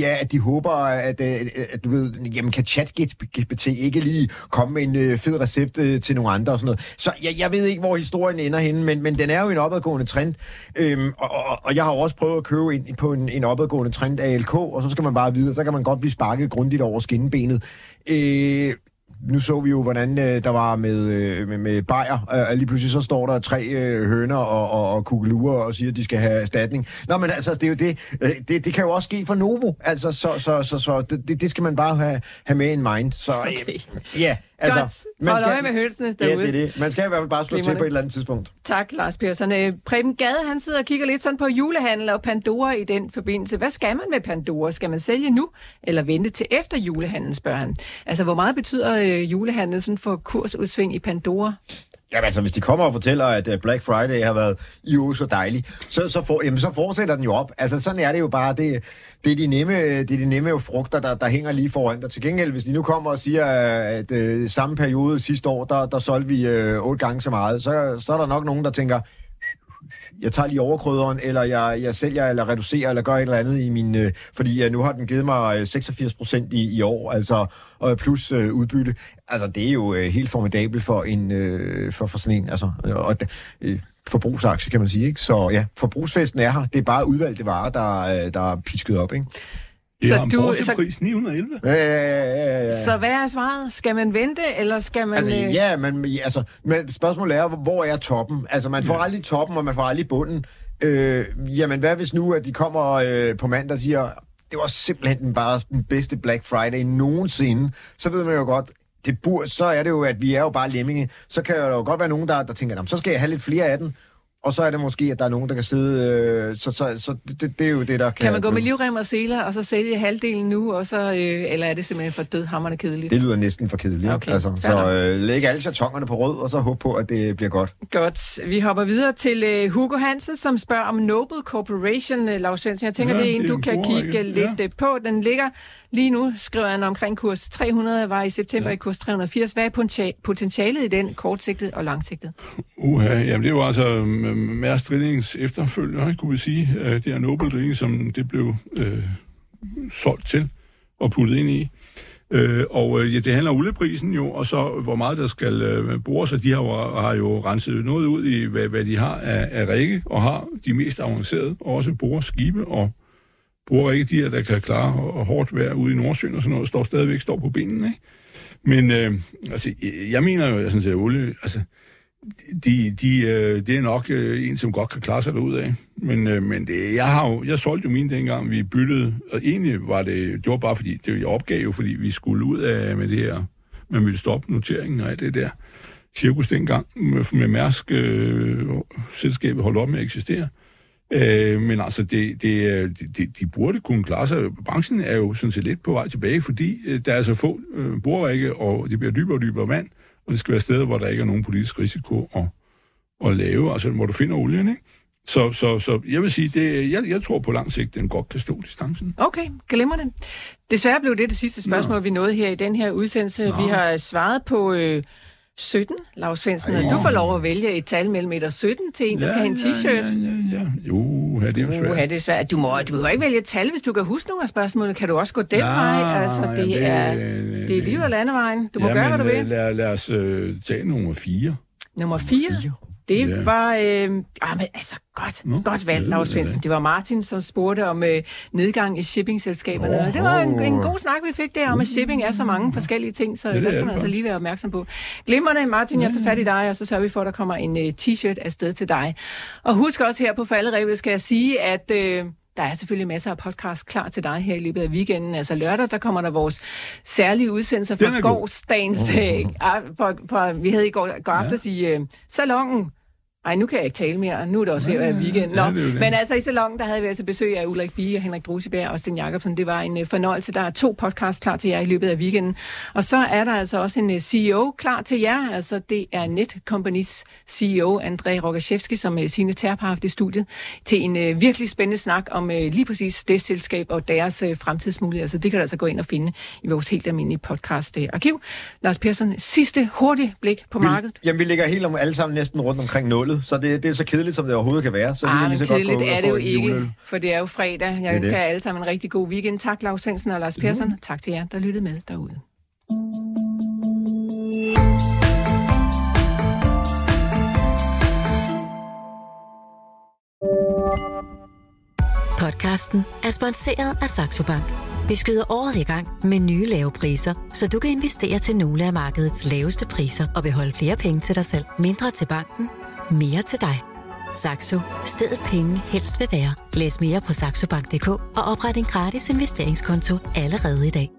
ja, at de håber, at, øh, at du ved, jamen kan ChatGPT ikke lige komme med en øh, fed recept øh, til nogle andre og sådan noget. Så jeg, jeg ved ikke, hvor historien ender henne, men, men den er jo en opadgående trend, øhm, og, og, og jeg har jo også prøvet at købe ind på en, en opadgående trend af LK, og så skal man bare vide, så kan man godt blive sparket grundigt over skinnebenet. Øh, nu så vi jo, hvordan øh, der var med, øh, med, med Bayer, øh, lige pludselig så står der tre øh, høner og, og, og kugelurer og siger, at de skal have erstatning. Nå, men altså, det er jo det. Øh, det, det kan jo også ske for Novo, altså, så, så, så, så det, det skal man bare have, have med in mind. Så, øh, Okay. ja, altså, Godt. Hold øje med hønsene Ja, derude. det er det. Man skal i hvert fald bare slå til Glimrende. på et eller andet tidspunkt. Tak, Lars Persson. Øh, Preben Gade, han sidder og kigger lidt sådan på julehandel og Pandora i den forbindelse. Hvad skal man med Pandora? Skal man sælge nu, eller vente til efter julehandel, spørger han. Altså, hvor meget betyder øh, julehandel sådan for kursudsving i Pandora? Jamen altså, hvis de kommer og fortæller, at øh, Black Friday har været i så dejlig, så, så, for, jamen, så fortsætter den jo op. Altså, sådan er det jo bare. Det, det er de nemme, det er de nemme frugter, der, der hænger lige foran dig. Til gengæld, hvis de nu kommer og siger, at øh, samme periode sidste år, der, der solgte vi øh, otte gange så meget, så, så er der nok nogen, der tænker, jeg tager lige overkryderen, eller jeg, jeg sælger, eller reducerer, eller gør et eller andet i min... Øh, fordi øh, nu har den givet mig øh, 86 procent i, i år, altså og plus øh, udbytte. Altså, det er jo øh, helt formidabelt for, en, øh, for, for sådan en, altså, øh, og, øh, forbrugsaktie, kan man sige, ikke? Så ja, forbrugsfesten er her. Det er bare udvalgte varer, der, øh, der er pisket op, ikke? Det Så du- Porsche-pris 911. Ja, ja, ja, ja, ja. Så hvad er svaret? Skal man vente, eller skal man... Altså, øh, ja, men ja, altså, men spørgsmålet er, hvor er toppen? Altså, man får aldrig toppen, og man får aldrig bunden. Øh, jamen, hvad hvis nu, at de kommer øh, på mandag og siger, det var simpelthen den bare den bedste Black Friday nogensinde, så ved man jo godt, det burde, så er det jo, at vi er jo bare lemminge. Så kan der jo godt være nogen, der, der tænker, så skal jeg have lidt flere af den. Og så er det måske, at der er nogen, der kan sidde... Øh, så så, så det, det, er jo det, der kan... Kan man gå med livrem og seler, og så sælge halvdelen nu, og så, øh, eller er det simpelthen for dødhammerne kedeligt? Det lyder næsten for kedeligt. Okay, altså, så øh, læg alle chartongerne på rød, og så håb på, at det bliver godt. Godt. Vi hopper videre til øh, Hugo Hansen, som spørger om Noble Corporation, øh, Lars Svendsen. Jeg tænker, Ja, det er en, det er du kan kigge række. lidt øh, på. Den ligger lige nu, skriver han omkring kurs 300, var i september ja. i kurs 380. Hvad er poten- potentialet i den, kortsigtet og langsigtet? Uha, jamen det var altså øh, Mærs Drillings efterfølger, kunne vi sige. Øh, Det er Nobel Drilling, som det blev øh, solgt til og puttet ind i. Øh, og øh, ja, det handler om olieprisen jo, og så hvor meget der skal øh, bores, og de har jo, har jo renset noget ud i, hvad, hvad de har af, af række, og har de mest avancerede, og også boreskibe, og borerigge, de her, der kan klare og hårdt vejr ude i Nordsøen og sådan noget, står stadigvæk står på benene, ikke? Men øh, altså, jeg- mener jo, jeg synes, at olie, altså, de, de, øh, det er nok øh, en, som godt kan klare sig derud af. Men, øh, men det, jeg, har jo, jeg solgte jo mine dengang, vi byttede, og egentlig var det, det var bare fordi, det, jeg opgav jo, fordi vi skulle ud af med det her, man ville stoppe noteringen og alt det der cirkus dengang, med, med Mærsk, øh, selskabet holdt op med at eksistere. Øh, men altså, det, det, øh, de, de, de burde kunne klare sig. Branchen er jo sådan set lidt på vej tilbage, fordi øh, der er så få øh, borvægge, og det bliver dybere og dybere vand, og det skal være steder, hvor der ikke er nogen politisk risiko at, at lave, altså hvor du finder olien, ikke? Så, så, så jeg vil sige, det, jeg, jeg tror på lang sigt, den godt kan stå distancen. Okay, glimrende. Desværre blev det det sidste spørgsmål, Nå. vi nåede her i den her udsendelse. Nå. Vi har svaret på øh, 17, Lars Svendsen, og du får lov at vælge et tal mellem 1 og 17 til en, der skal have en t-shirt. Ja, ja, ja. Jo, ja, det er jo svært. Uha, det er svært. Du må, du må ikke vælge et tal, hvis du kan huske nogle af spørgsmålene. Kan du også gå den Nå, vej? Altså, det, ja, er, det- det er livet og landevejen. Du må ja, gøre, hvad du øh, vil. Lad, lad os øh, tage nummer 4. Nummer 4. Det Ja. var, øh, ah, men altså godt, Nå, godt valgt, Lars. Svendsen. Det var Martin, som spurgte om øh, nedgang i shippingselskaberne. Oh, det var en, en god snak, vi fik der om, at shipping er så mange forskellige ting, så det der er skal man altså lige være opmærksom på. Glimrende, Martin, jeg tager fat i dig, og så sørger vi for, at der kommer en øh, t-shirt afsted til dig. Og husk også her på falderevet, skal jeg sige, at... Øh, der er selvfølgelig masser af podcasts klar til dig her i løbet af weekenden. Altså lørdag, der kommer der vores særlige udsendelser fra er god. gårdsdagens... Øh, ah, for, for, vi havde i går, går aftes i øh, salongen Ej, nu kan jeg ikke tale mere. Nu er det også ved at være weekend. Nå, Ja, det det. men altså i salongen, der havde vi altså besøg af Ulrik Bie og Henrik Druseberg og Sten Jacobsen. Det var en uh, fornøjelse. Der er to podcasts klar til jer i løbet af weekenden. Og så er der altså også en uh, CEO klar til jer. Altså det er Netcompanies CEO, André Rogaszewski, som uh, Signe Terp har haft i studiet, til en virkelig spændende snak om lige præcis det selskab og deres fremtidsmuligheder. Så det kan du altså gå ind og finde i vores helt almindelige podcast-arkiv. Lars Persson, sidste hurtigt blik på Vi, markedet. jamen, vi ligger helt om, alle sammen næsten rundt omkring nullet, så det, det er så kedeligt, som det overhovedet kan være. Så Ah, lige så godt kedeligt gå ud og er det jo ikke, juleøl. for det er jo fredag. Jeg er ønsker det. jer alle sammen en rigtig god weekend. Tak, Lars Svendsen og Lars Persson. Mm. Tak til jer, der lyttede med derude. Podcasten er sponsoreret af Saxo Bank. Vi skyder året i gang med nye lave priser, så du kan investere til nogle af markedets laveste priser og beholde flere penge til dig selv. Mindre til banken, mere til dig. Saxo. Stedet penge helst vil være. Læs mere på saxobank.dk og opret en gratis investeringskonto allerede i dag.